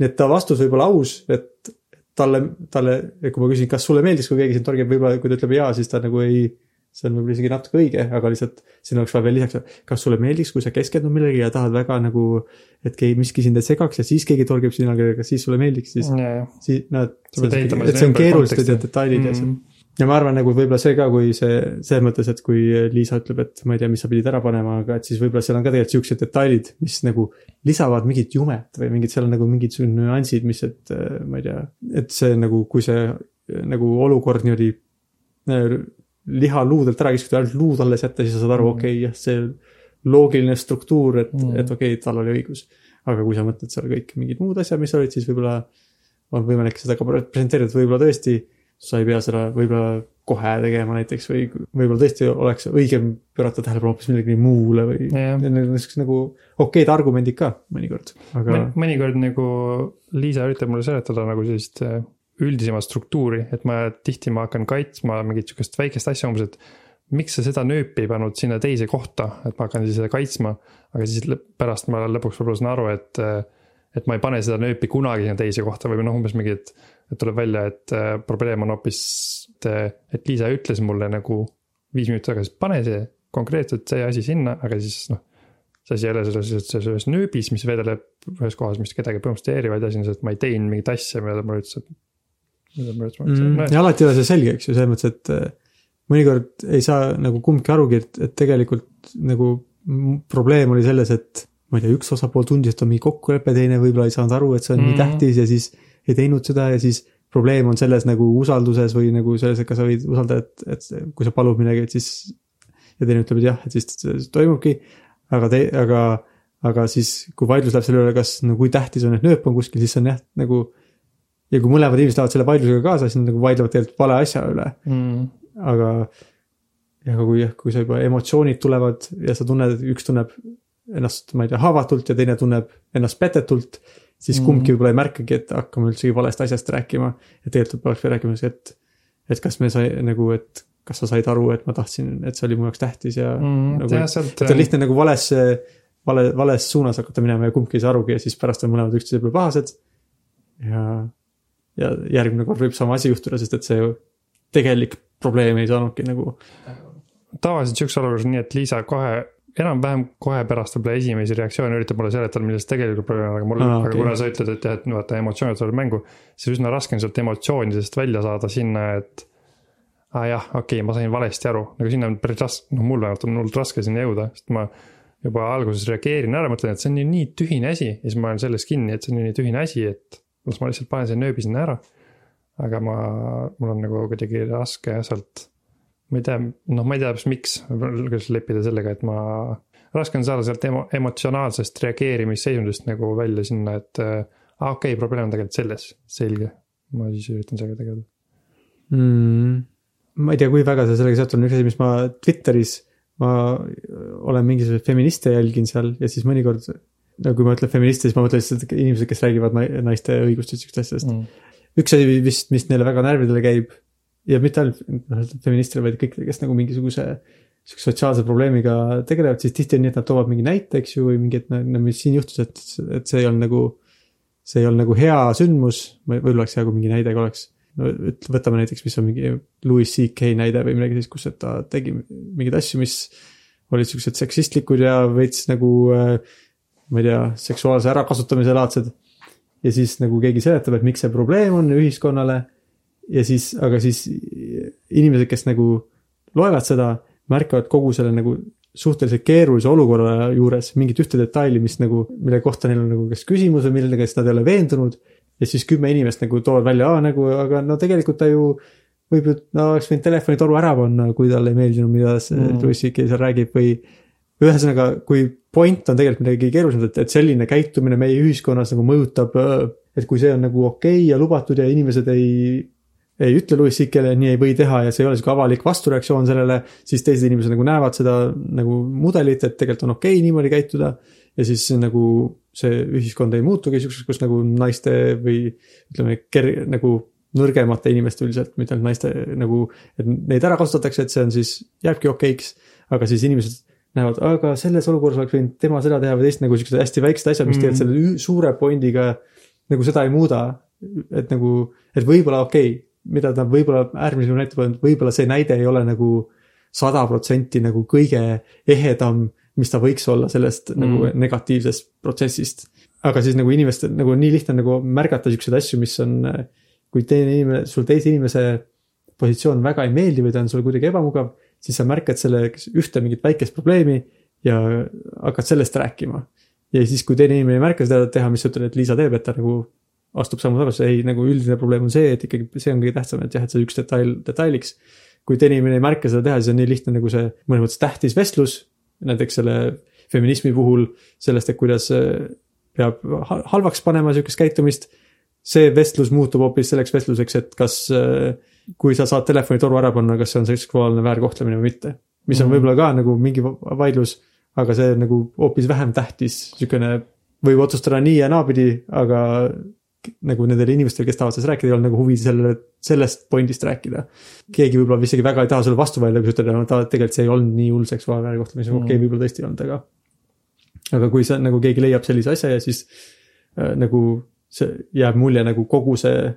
nii et ta vastus võib olla aus, et talle, talle, kui ma küsin, kas sulle meeldis, kui keegi sind torgib, võib-olla kui ta ütleb jaa, siis ta nagu ei. see on võib-olla isegi natuke õige, aga lihtsalt siin oleks vaja veel lisaks, kas sulle meeldiks, kui sa keskendud millegi ja tahad väga nagu. et keegi miski sind ei segaks ja siis keegi torgib sinu kas siis sulle meeldiks, siis, siis noh, et. see on keerulised detailid mm -hmm. ja see. Ja ma arvan nagu võib-olla see ka, kui see, selles mõttes, et kui Liisa ütleb, et ma ei tea, mis sa pidid ära panema, aga et siis võib-olla seal on ka tegelikult siuksed detailid, mis nagu lisavad mingit jumet või mingid, seal on nagu mingid nüansid, mis, et ma ei tea, et see nagu, kui see nagu olukord niimoodi liha luudelt ära kiskuda, ainult luud alles jätta, siis sa saad aru mm., okei okay,, jah, see loogiline struktuur, et mm., et okei okay,, tal oli õigus. aga kui sa mõtled seal kõik mingid muud asjad, mis olid, siis võib-olla on võimalik seda ka presenteerida, võib-olla tõesti sa ei pea seda võib-olla kohe tegema näiteks või võib-olla tõesti oleks õigem pöörata tähelepanu hoopis millelegi muule või niisugused nagu okeid argumendid ka mõnikord, aga. mõnikord nagu Liisa üritab mulle seletada nagu sellist äh, üldisemat struktuuri, et ma tihti ma hakkan kaitsma mingit sihukest väikest asja umbes, et miks sa seda nööpi ei pannud sinna teise kohta, et ma hakkan siis seda kaitsma. aga siis pärast ma lõpuks võib-olla saan aru, et, et ma ei pane seda nööpi kunagi sinna teise kohta või noh, umbes mingi, et. Et tuleb välja, et äh, probleem on hoopis, et, et Liisa ütles mulle nagu viis minutit tagasi, pane see konkreetselt see asi sinna, aga siis noh. see asi ei ole selles, selles nööbis, mis vedeleb ühes kohas, mis kedagi põhimõtteliselt ei häiri, vaid asi on see, et ma ei teinud mingit asja, mida ütles, et mm,. ja alati ei ole see selge, eks ju, selles mõttes, et äh, mõnikord ei saa nagu kumbki arugi, et, et tegelikult nagu probleem oli selles, et ma ei tea, üks osapool tundis, et on mingi kokkulepe, teine võib-olla ei saanud aru, et see on mm. nii tähtis ja siis ei teinud seda ja siis probleem on selles nagu usalduses või nagu selles, et kas sa võid usaldada, et, et kui sa palud midagi, et siis ja teine ütleb, et jah, et siis toimubki, aga te-, aga, aga siis, kui vaidlus läheb selle üle, kas no kui tähtis on, et nööp on kuskil, siis on jah, nagu ja kui mõlemad inimesed lähevad selle vaidlusega kaasa, siis nad nagu vaidlevad tegelikult vale asja üle mm.. aga, aga kui jah, kui sa juba emotsioonid tulevad ja sa tunned, et üks tunneb ennast, ma ei tea, haavatult ja teine tunneb ennast petetult. Siis mm. kumbki võib-olla ei märkagi, et hakkame üldsegi valest asjast rääkima. ja tegelikult peaks rääkima, et, et kas me sai nagu, et kas sa said aru, et ma tahtsin, et see oli mu jaoks tähtis ja mm,. Nagu, sealt... et on lihtne nagu valesse, vale, vales suunas hakata minema ja kumbki ei saa arugi ja siis pärast on mõlemad üksteise peale pahased. ja ja järgmine kord võib sama asi juhtuda, sest et see tegelik probleem ei saanudki nagu. tavaliselt sihukeses olukorras on nii, et Liisa kohe, enam-vähem kohe pärast võib-olla esimesi reaktsioone üritab mulle seletada, milles tegelikult probleem on, aga mul ah,, aga okay. kuna sa ütled, et jah, et vaata emotsioonid tulevad mängu. siis üsna raske on sealt emotsioonidest välja saada sinna, et. aa ah, jah, okei okay,, ma sain valesti aru, nagu sinna on päris raske, noh mul vähemalt on hullult raske sinna jõuda, sest ma juba alguses reageerin ära, mõtlen, et see on ju nii tühine asi ja siis ma olen selles kinni, et see on nii tühine asi, et las ma lihtsalt panen selle nööbi sinna ära. aga ma, mul on nagu kuidagi raske sealt, ma ei tea, noh, ma ei tea täpselt miks, kuidas leppida sellega, et ma. raske on saada sealt emo-, emotsionaalsest reageerimisseisundist nagu välja sinna, et äh, aa okei okay,, probleem on tegelikult selles, selge. ma siis üritan sellega tegeleda mm,. ma ei tea, kui väga see sellega seotud on, üks asi, mis ma Twitteris ma olen mingisuguseid feministe jälgin seal ja siis mõnikord no kui ma ütlen feministe, siis ma mõtlen lihtsalt inimesed, kes räägivad naiste õigustest, sihukest asjadest mm.. üks asi vist, mis neile väga närvidele käib ja mitte ainult noh, feministile, vaid kõikidele, kes nagu mingisuguse sihukese sotsiaalse probleemiga tegelevad, siis tihti on nii, et nad toovad mingi näite, eks ju, või mingi, et no mis siin juhtus, et, et see ei olnud nagu. see ei olnud nagu hea sündmus, võib-olla oleks hea, kui mingi näide ka oleks. no võtame näiteks, mis on mingi Louis CK näide või midagi sellist, kus, et ta tegi mingeid asju, mis olid siuksed seksistlikud ja veits nagu äh, ma ei tea, seksuaalse ärakasutamise laadsed. ja siis nagu keegi seletab, et miks see probleem on ühiskonnale. Ja siis, aga siis inimesed, kes nagu loevad seda, märkavad kogu selle nagu suhteliselt keerulise olukorra juures mingit ühte detaili, mis nagu, mille kohta neil on nagu kas küsimus või millega nad ei ole veendunud. ja siis kümme inimest nagu toovad välja, aa nagu, aga no tegelikult ta ju võib ju, no oleks võinud telefonitoru ära panna, kui talle ei meeldinud, mida see mm. Louis CK seal räägib või ühesõnaga, kui point on tegelikult midagi keerulisemat, et, et selline käitumine meie ühiskonnas nagu mõjutab, et kui see on nagu okei okay ja lubatud ja inimesed ei, ei ütle Louis CK-le, nii ei või teha ja see ei ole sihuke avalik vastureaktsioon sellele, siis teised inimesed nagu näevad seda nagu mudelit, et tegelikult on okei okay niimoodi käituda. ja siis nagu see ühiskond ei muutugi siukseks, kus nagu naiste või ütleme, ker-, nagu nõrgemate inimeste üldiselt, mitte ainult naiste nagu, et neid ära kasutatakse, et see on siis, jääbki okeiks, aga siis inimesed näevad, aga selles olukorras oleks võinud tema seda teha või teist nagu siuksed hästi väiksed asjad, mis mm. tegelikult selle suure point'iga nagu seda ei muuda. et nagu, et võib-olla okei okay,, mida ta võib-olla äärmisel juhul näitab, et võib-olla see näide ei ole nagu sada protsenti nagu kõige ehedam, mis ta võiks olla sellest mm. nagu negatiivsest protsessist. aga siis nagu inimestel nagu nii lihtne nagu märgata siukseid asju, mis on, kui teine inimene, sul teise inimese positsioon väga ei meeldi või ta on sulle kuidagi ebamugav, siis sa märkad selle ühte mingit väikest probleemi ja hakkad sellest rääkima. ja siis, kui teine inimene ei märka seda teha, mis sa ütled, et Liisa teeb, et ta nagu astub sammu tagasi, ei nagu üldine probleem on see, et ikkagi see on kõige tähtsam, et jah, et see üks detail detailiks. kui teine inimene ei märka seda teha, siis on nii lihtne nagu see mõnes mõttes tähtis vestlus, näiteks selle feminismi puhul sellest, et kuidas äh, peab halvaks panema sihukest käitumist. see vestlus muutub hoopis selleks vestluseks, et kas, äh, kui sa saad telefonitoru ära panna, kas see on seksuaalne väärkohtlemine või mitte. mis on mm -hmm. võib-olla ka nagu mingi vaidlus, aga see nagu hoopis vähem tähtis, sihukene võib otsustada nii ja naapidi, aga nagu nendel inimestel, kes tahavad sellest rääkida, ei olnud nagu huvi selle, sellest point'ist rääkida. keegi võib-olla isegi väga ei taha sulle vastu vaielda, kui sa ütled, et tegelikult see ei olnud nii hull seksuaalne väärkohtlemine mm., okei okay,, võib-olla tõesti ei olnud, aga. aga kui sa nagu keegi leiab sellise asja ja siis äh, nagu see jääb mulje nagu kogu see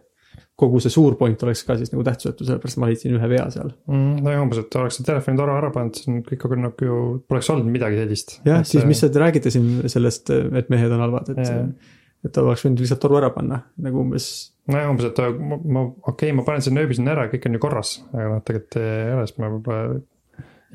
kogu see suur point oleks ka siis nagu tähtsusetu, sellepärast ma leidsin ühe vea seal mm,. no ja umbes, et oleks see telefonitoru ära pannud, siis kõik nagu ju poleks olnud midagi sellist. jah, siis mis te räägite siin sellest, et mehed on halvad, et yeah et oleks võinud lihtsalt toru ära panna, nagu umbes. nojah, umbes, et ma, ma, okei okay,, ma panen selle nööbi sinna ära, kõik on ju korras, aga noh, tegelikult ei ole, sest ma võib-olla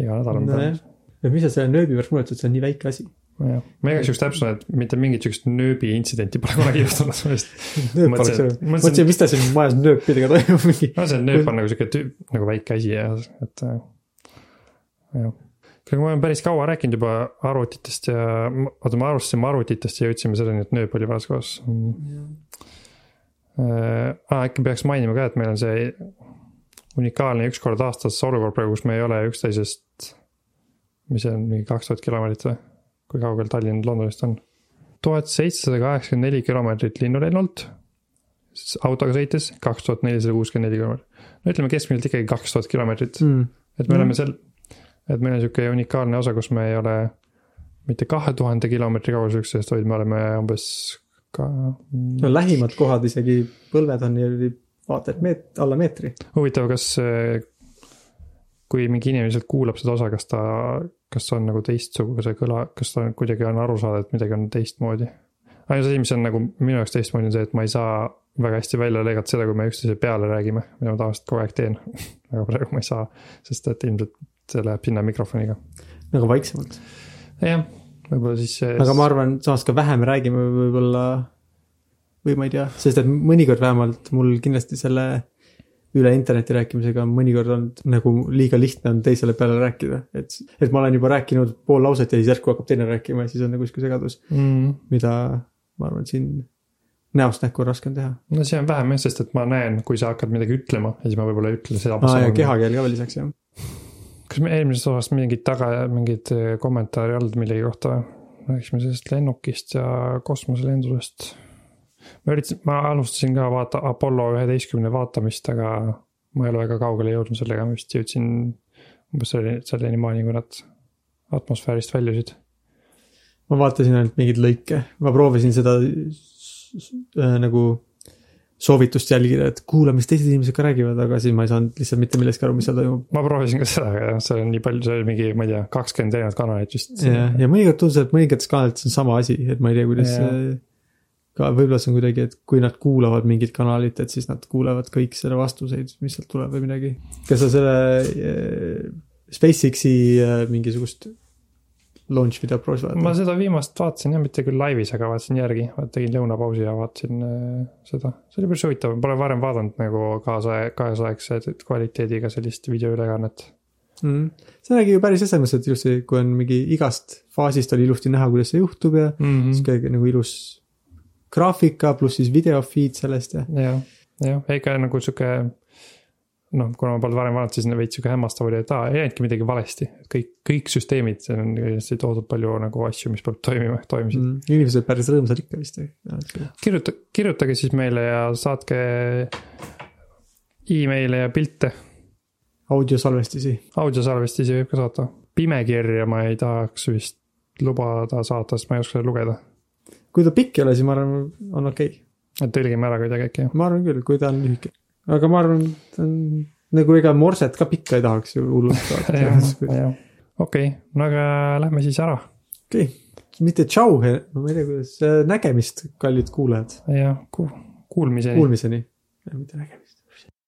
iga nädal on peal. ja mis sa selle nööbi pärast muretsed, see on nii väike asi. jah, ma igaks juhuks täpsustan, et mitte mingit sihukest nööbi intsidenti pole kunagi juhtunud, ma just. <laughs> mõtlesin, mis ta siin majas nööpidega toimub mingi. no see nööp on nagu sihuke tüüp, nagu väike asi ja, et jah kuule, ma olen päris kaua rääkinud juba arvutitest ja, oota, me alustasime arvutitest ja jõudsime selleni, et nööp oli varas koos mm.. Äh, äkki peaks mainima ka, et meil on see unikaalne üks kord aastas olukord praegu, kus me ei ole üksteisest, mis see on, mingi kaks tuhat kilomeetrit või? kui kaugel Tallinn Londonist on? tuhat seitsesada kaheksakümmend neli kilomeetrit linnulennult, autoga sõites kaks tuhat nelisada kuuskümmend neli kilomeetrit. no ütleme keskmiselt ikkagi kaks tuhat kilomeetrit mm., et me mm. oleme seal et meil on sihuke unikaalne osa, kus me ei ole mitte kahe tuhande kilomeetri kaugusel üksteisest, vaid me oleme umbes ka. no lähimad kohad isegi, põlved on ju vaata et meet-, alla meetri. huvitav, kas kui mingi inimene lihtsalt kuulab seda osa, kas ta, kas on nagu teistsuguse kõla, kas ta kuidagi on aru saada, et midagi on teistmoodi? ainus asi, mis on nagu minu jaoks teistmoodi, on see, et ma ei saa väga hästi välja lõigata seda, kui me üksteise peale räägime, mida ma tavaliselt kogu aeg teen <laughs> aga praegu ma ei saa, sest et ilmselt see läheb sinna mikrofoniga. nagu vaiksemalt. jah, võib-olla siis. aga ma arvan, samas ka vähem räägime võib-olla või ma ei tea, sest et mõnikord vähemalt mul kindlasti selle üle interneti rääkimisega on mõnikord olnud nagu liiga lihtne on teisele peale rääkida, et, et ma olen juba rääkinud pool lauset ja siis järsku hakkab teine rääkima ja siis on nagu sihuke segadus mm., mida ma arvan, siin näost näkku on raskem teha. no see on vähem jah, sest et ma näen, kui sa hakkad midagi ütlema ja siis ma võib-olla ei ütle seda. aa ja kehakeel ka veel lisaks jah kas me eelmises osas mingit taga, mingeid äh, kommentaare olnud millegi kohta? rääkisime sellest lennukist ja kosmoselendusest. ma üritasin, ma alustasin ka vaata Apollo üheteistkümne vaatamist, aga ma ei ole väga kaugele jõudnud sellega, ma vist jõudsin umbes selle, selleni maani, kui nad atmosfäärist väljusid. ma vaatasin ainult mingeid lõike, ma proovisin seda äh, nagu soovitust jälgida, et kuula, mis teised inimesed ka räägivad, aga siis ma ei saanud lihtsalt mitte millestki aru, mis seal toimub. ma proovisin ka seda, aga jah, seal on nii palju, seal oli mingi, ma ei tea, kakskümmend erinevat kanalit vist. jah, ja mõnikord tundus, et mõningates kanalites on sama asi, et ma ei tea, kuidas ja. ka võib-olla see on kuidagi, et kui nad kuulavad mingit kanalit, et siis nad kuulevad kõik selle vastuseid, mis sealt tuleb või midagi. kas sa selle äh, SpaceX-i äh, mingisugust launch video pros vaata? ma seda viimast vaatasin jah, mitte küll laivis, aga vaatasin järgi, tegin lõunapausi ja vaatasin äh, seda. see oli päris huvitav, pole varem vaadanud nagu kaasa, kaasaegse kvaliteediga sellist videoülekannet mm.. see nägi ju päris esemes, et ilusti, kui on mingi igast faasist oli ilusti näha, kuidas see juhtub ja mm -hmm. sihuke nagu ilus graafika pluss siis video feed sellest ja. jah, jah, ikka nagu sihuke noh, kuna ma polnud varem vaadanud, siis veits sihuke hämmastav oli, et aa, ei jäänudki midagi valesti. kõik, kõik süsteemid, seal on kindlasti toodud palju nagu asju, mis peab toimima, toimisid mm,. inimesed päris rõõmsad ikka vist. kirjuta, kirjutage siis meile ja saatke email'e ja pilte. audiosalvestisi. audiosalvestisi võib ka saata. pimekirja ma ei tahaks vist lubada saata, sest ma ei oska seda lugeda. kui ta pikk ei ole, siis ma arvan, on okei okay. et tõlgime ära kuidagi äkki? ma arvan küll, kui ta on lühike aga ma arvan, et on nagu ega morset ka pikka ei tahaks ju hullult <laughs> saada. okei, no aga lähme siis ära. okei okay., mitte tšau, no ma ei tea, kuidas, nägemist, kallid kuulajad. jah, kuulmiseni. Kuulmiseni, mitte nägemist.